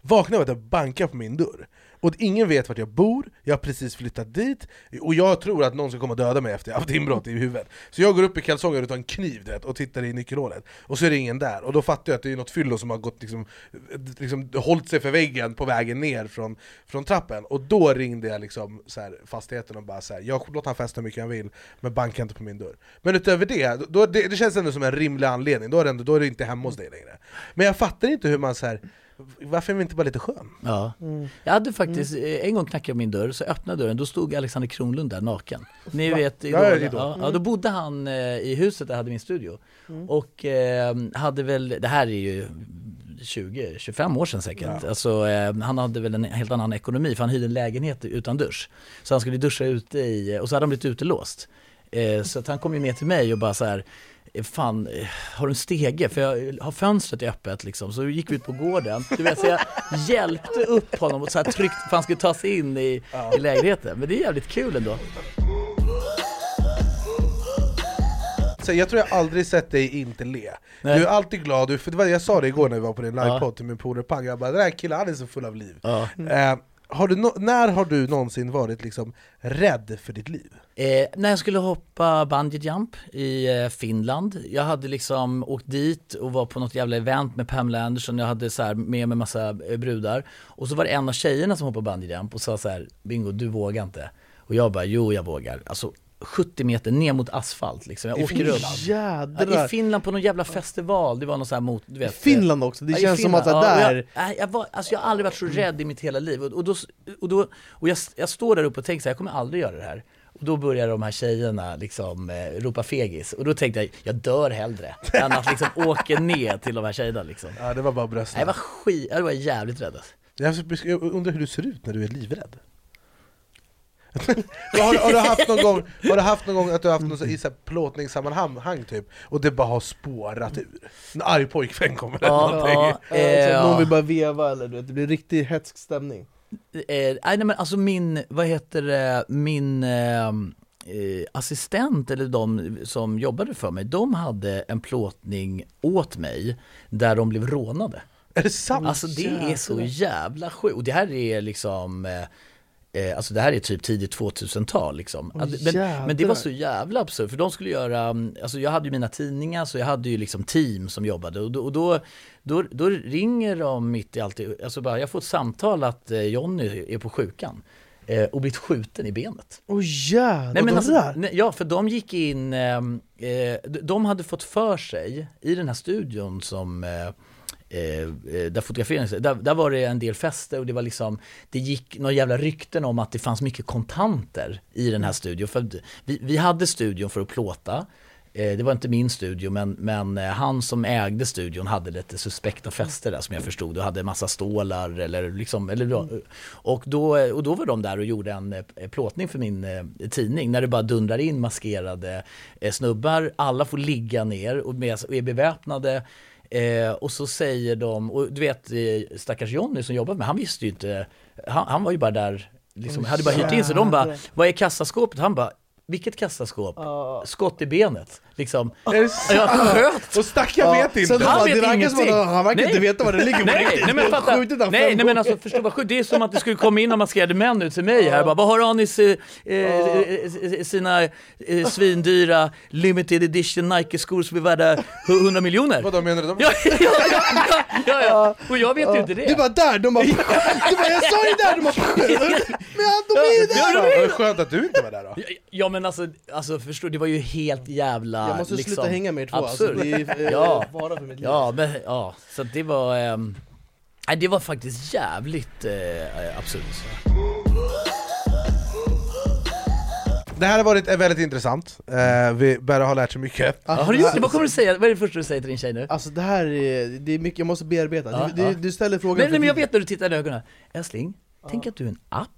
Vaknar av att det bankar på min dörr. Och ingen vet vart jag bor, jag har precis flyttat dit, och jag tror att någon ska komma och döda mig efter jag haft inbrott i huvudet. Så jag går upp i kalsonger och tar en kniv vet, och tittar i nyckelhålet, och så är det ingen där. Och då fattar jag att det är något fyllo som har gått liksom, liksom, hållit sig för väggen på vägen ner från, från trappen. Och då ringde jag liksom så här, fastigheten och bara så här, jag låter han festa hur mycket han vill, men banka inte på min dörr. Men utöver det, då, det, det känns ändå som en rimlig anledning, då är, det ändå, då är det inte hemma hos dig längre. Men jag fattar inte hur man så här varför är vi inte bara lite skön? Ja. Jag hade faktiskt, eh, en gång knackade jag på min dörr, så öppnade dörren, då stod Alexander Kronlund där naken. Ni Va? vet, Ja, Idol, ja, ja, ja, då bodde han eh, i huset där jag hade min studio. Och eh, hade väl, det här är ju 20-25 år sedan säkert. Alltså, eh, han hade väl en helt annan ekonomi för han hyrde en lägenhet utan dusch. Så han skulle duscha ute i, och så hade han blivit utelåst. Eh, så att han kom ju ner till mig och bara så här Fan, eh, har du en stege? För jag har fönstret öppet liksom. Så gick vi ut på gården. Du vet, så jag hjälpte upp honom och så här tryckte för han skulle ta sig in i, i lägenheten. Men det är jävligt kul ändå. Så jag tror jag aldrig sett dig inte le. Nej. Du är alltid glad, för det var, jag sa det igår när vi var på din Ja. livepodd till min polare Pang, jag bara den här killen han är så full av liv. Ja. Eh, har no- när har du någonsin varit liksom rädd för ditt liv? Eh, när jag skulle hoppa bungee jump i eh, Finland, jag hade liksom åkt dit och var på något jävla event med Pamela Anderson, jag hade så här med mig massa eh, brudar och så var det en av tjejerna som hoppade bungee jump och sa så här, Bingo du vågar inte. Och jag bara, jo jag vågar. Alltså 70 meter ner mot asfalt liksom. Jag I åker Finland? Jädrar. Ja, I Finland på någon jävla festival, det var någon sån här mot, du vet. Finland också, det Ja, känns som att det Ja, där- Jag, nej, jag, var, alltså jag har aldrig varit så rädd i mitt hela liv. Och, och, då, och, då, och jag, jag står där uppe och tänker så här, jag kommer aldrig göra det här. Och då börjar de här tjejerna liksom eh, ropa fegis. Och då tänkte jag, jag dör hellre än att liksom [laughs] åka ner till de här tjejerna liksom. Ja det var bara brösten. Nej, jag var skit, jag var jävligt rädd alltså. Jag undrar hur du ser ut när du är livrädd? [laughs] har, har, du haft någon gång, har du haft någon gång att du har haft någon så, i så här plåtningssammanhang typ, och det bara har spårat ur? En arg pojkvän kommer eller Ja, någonting. ja, Ja, eh, någon vill bara veva eller du vet, det blir riktigt hetsk stämning. Eh, nej, nej men alltså min, vad heter det, min eh, eh, assistent eller de som jobbade för mig, de hade en plåtning åt mig där de blev rånade. Är det sant? Alltså det är så jävla sjukt. Och det här är liksom eh, Eh, alltså det här är typ tidigt 2000-tal liksom. Att- men, men det var så jävla absurt, för de skulle göra, mm, alltså jag hade ju mina tidningar så jag hade ju liksom team som jobbade och då, och då, då, då ringer de mitt i allt, alltså bara, jag får ett samtal att eh, Jonny är på sjukan eh, och blivit skjuten i benet. Åh jävlar, Nej, men alltså, nej, ja, för de gick in, ehm, eh, de- de hade fått för sig i den här studion som eh, eh, eh, Eh, eh, där fotograferingen, där, där var det en del fester och det var liksom, det gick några jävla rykten om att det fanns mycket kontanter i den här studion. För vi, vi hade studion för att plåta, Eh, Det var inte min studio men, men eh, han som ägde studion hade lite suspekta fester där som jag förstod och hade massa stålar eller liksom, eller, då- och, då, eh, och då var de där och gjorde en eh, plåtning för min eh, tidning. När det bara dundrar in maskerade eh, snubbar, alla får ligga ner och, med, och är beväpnade. Eh, och så säger de, och du vet eh, stackars Jonny som jobbar med han visste ju inte, han, han var ju bara där, liksom, hade bara hyrt in så de bara, vad är kassaskåpet? Han bara, Vilket kassaskåp? Skott i benet, liksom. Jag sköt! Och stackaren vet inte. Sen Han vet ingenting. att han verkar Nej. inte veta vad det ligger på Nej, riktigt. nej men fatta, nej, nej men alltså förstå vad sjukt, det är som att det skulle komma in maskerade män ut till mig här bara, vad har Anis eh, eh, sina eh, svindyra limited edition Nike-skor som är värda 100 miljoner? Vadå menar du? De... Ja, ja, ja, ja, ja, ja, och jag vet ju inte det. Du bara där, de bara, du bara jag sa ju där, de bara [laughs] Men de är ju Ja, där! är- Vad skönt att du inte var där då. Ja, Ja men alltså, alltså förstår det var ju helt jävla Jag måste liksom, sluta hänga med er två, alltså, det är eh, [laughs] ja, fara för mitt liv. ja, men, ja, så det var, nej, det var faktiskt jävligt eh, absurt. Det här har varit eh, väldigt intressant, eh, vi börjar ha lärt sig mycket. Ja, har du gjort det? Vad kommer du säga? Vad är det första du säger till din tjej nu? Alltså det här är, det är mycket jag måste bearbeta. Ja, du, ja. du, ställer frågan Men, nej, men jag vet när du tittar i ögonen. Älskling, tänk att du är en app.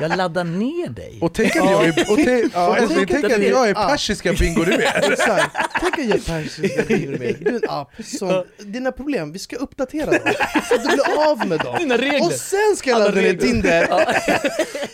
Jag laddar ner dig. Och tänk att jag är, och te, [laughs] Ja, och tänk tänk att det är- jag är ja. persiska bingo du. [laughs] Exakt, tänk att jag persiska [laughs] bingo med. Du är en app som, dina problem, vi ska uppdatera dem. Så att du blir av med dem. Dina regler. Och sen ska jag ladda ner. Tinder.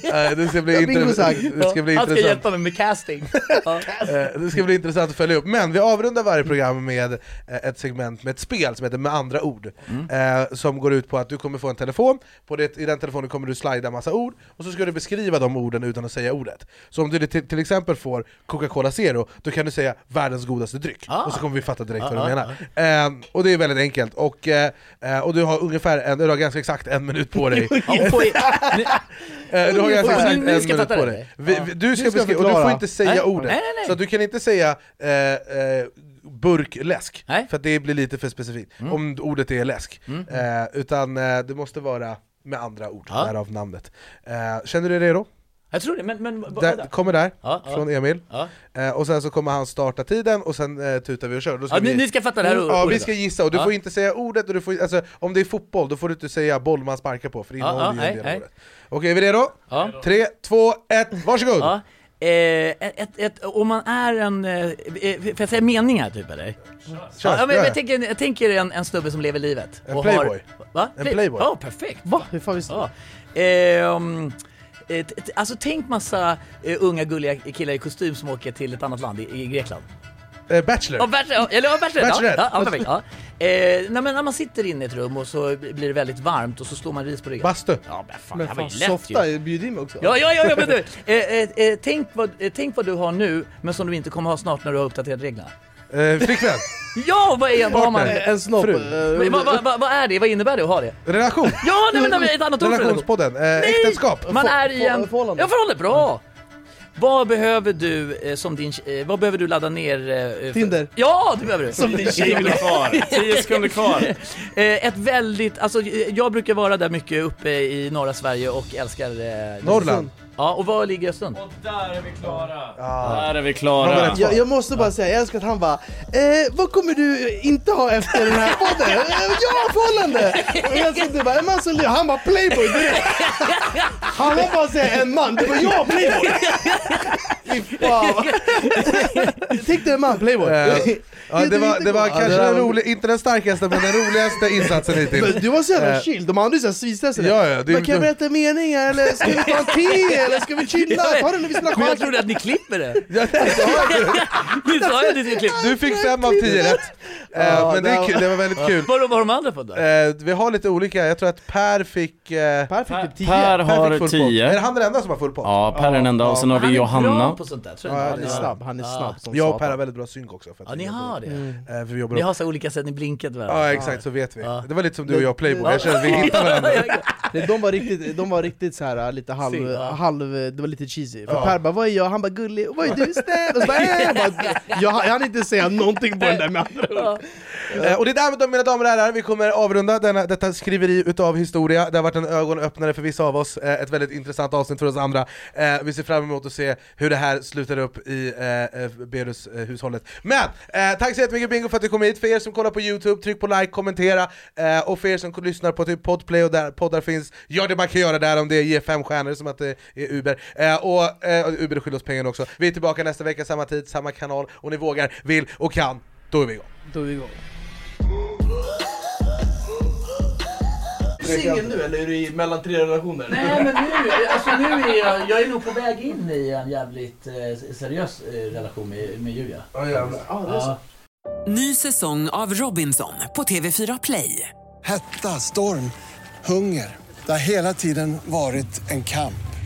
Eh, det ska bli, Ja, sagt. det ska bli Han ska hjälpa mig med casting. Ja. Eh, Det ska bli intressant att följa upp, men vi avrundar varje program med eh, ett segment med ett spel som heter Med andra ord eh, Som går ut på att du kommer få en telefon, på det, i den telefonen kommer du slida massa ord och så ska du beskriva de orden utan att säga ordet Så om du till, till exempel får Coca-Cola Zero, då kan du säga världens godaste dryck Ah. och så kommer vi fatta direkt Ah, vad du ah, menar eh, Och det är väldigt enkelt, och, eh, eh, och du har ungefär, en, du har ganska exakt en minut på dig [laughs] [laughs] Eh, du har ganska exakt en minut på dig. Vi, vi, du ska, ska beskriva, och du får inte säga Nej. ordet. Nej, nej. Så du kan inte säga eh, eh, burkläsk, för det blir lite för specifikt, om ordet är läsk. Eh, utan eh, det måste vara med andra ord, Ja. därav namnet. Eh, känner du dig redo? Jag tror det, men... men vad- kommer där, Ja, ja. från Emil. Ja. Eh, och sen så kommer han starta tiden, och sen eh, tutar vi och kör. Då ska Ja, vi... ni ska fatta det här Ja, ordet vi då. ska gissa, och du Ja. får inte säga ordet, och du får, alltså, om det är fotboll, då får du inte säga boll man sparkar på, för det Ja, innehåller ja, ju en del av ordet. Okej, är vi redo? Ja. Tre, två, ett, varsågod! Ja. Eh, ett, ett, om man är en, eh, eh, får jag säga meningar typ eller? Kör, ja, men jag, tänker, jag tänker en, en snubbe som lever livet. En playboy. Har, va? En playboy. Ja, perfekt. Va? Hur fan visste? Ja. Eh, t- alltså tänk massa unga gulliga killar i kostym som åker till ett annat land, i, i Grekland. Eh, bachelor. Ja, bachelor, eller ja, bachelor, ja, Bachelorette. ja, ja, perfekt. Ja. Eh, nej, men när man sitter inne i ett rum och så blir det väldigt varmt och så står man ris på ryggen. Bastu. Ja, men fan, Men det här var ju lätt ju. softa, bjud in mig också. Ja, ja, ja, ja men du, eh, eh, eh, tänk, vad, eh, tänk vad du har nu, men som du inte kommer ha snart när du har uppdaterat reglerna. Eh, flickvän. [laughs] Ja, vad är vad har man? En snopp. Fru. eh, Men Vad, vad, vad, vad är det? Vad innebär det att ha det? Relation. Ja, nej men nej, ett annat ord för relation. Relationspodden. Eh, äktenskap. Man är i en... Förhållande. Ja, förhållande, bra! Vad behöver du eh, som din, eh, vad behöver du ladda ner? Eh, för- Tinder. Ja, det behöver du! Som din tjej sekunder kvar, [laughs] 10 sekunder kvar. Eh, ett väldigt, alltså eh, jag brukar vara där mycket uppe i norra Sverige och älskar eh, Norrland. Ja, och var ligger Östersund? Och där är vi klara. Ja. Där är vi klara. Jag, jag måste bara säga, jag älskar att han bara eh, Vad kommer du inte ha efter den här podden? [laughs] Eh, ja, förhållande! Och jag sitter bara, en man som lever, han bara playboy direkt! Han var bara säga en man, det var jag playboy! Tänk dig en man playboy! Eh, Ja, det var, det var Ja, kanske den var- rolig, inte den starkaste men den roligaste insatsen hittills. Du var så jävla Eh, chill, de andra är såhär svinstressade. Ja, ja, det är- Men kan jag berätta meningar eller ska vi ta en te [laughs] eller ska vi chilla? Ta det när vi spelar Men jag schack. trodde att ni klipper det! Ja, det- [laughs] Ni sa ju att ni skulle klippa! Du fick fem av tio rätt, Eh, Ja, men det, det är var- kul, det var väldigt kul. Vad vad har de andra fått då? Eh, vi har lite olika, jag tror att Per fick... Eh, Per fick typ 10. Per har full pott. Är 10. han den enda som har full pott? Ja, Per är den enda och sen har Han vi är bra Johanna. på sånt där, tror Ja, jag. Han är snabb, han är snabb som Jag och Per satan. har väldigt bra synk också. För att Ja, vi ni jobbar- har det. Eh, för vi jobbar Ni har så olika sätt ni blinkat varandra. Ja exakt, så vet vi. Ja. Det var lite som du och jag Playboy, jag känner att vi hittar varandra. Nej, de var riktigt, de var riktigt så här lite halv, Synd, ja. halv, det var lite cheesy. För Ja. Per bara 'Vad är jag?' Han bara 'Gullig' och 'Vad är du snäll?' Och så bara, äh, jag, bara, [laughs] jag, hann inte säga någonting på den där med andra ord. Eh, Och det är därmed mina damer och herrar, vi kommer avrunda denna, detta skriveri utav historia. Det har varit en ögonöppnare för vissa av oss, eh, ett väldigt intressant avsnitt för oss andra. Eh, Vi ser fram emot att se hur det här slutar upp i eh, eh, Berus-hushållet. Men, eh, tack så jättemycket Bingo för att du kom hit, för er som kollar på Youtube, tryck på like, kommentera, eh, och för er som lyssnar på typ Podplay och där poddar finns, gör det man kan göra där om det är ge fem stjärnor som att det är Uber. Eh, och eh, och Uber skyller oss pengarna också. Vi är tillbaka nästa vecka, samma tid, samma kanal, och ni vågar, vill och kan, då är vi igång. Då är vi igång. singel nu eller är du i mellan tre relationer? Nej men nu, alltså nu är jag, jag är nog på väg in i en jävligt eh, seriös eh, relation med, med Julia. Ja jävlar. Ja, det är så. Ny säsong av Robinson på TV4 Play. Hetta, storm, hunger. Det har hela tiden varit en kamp.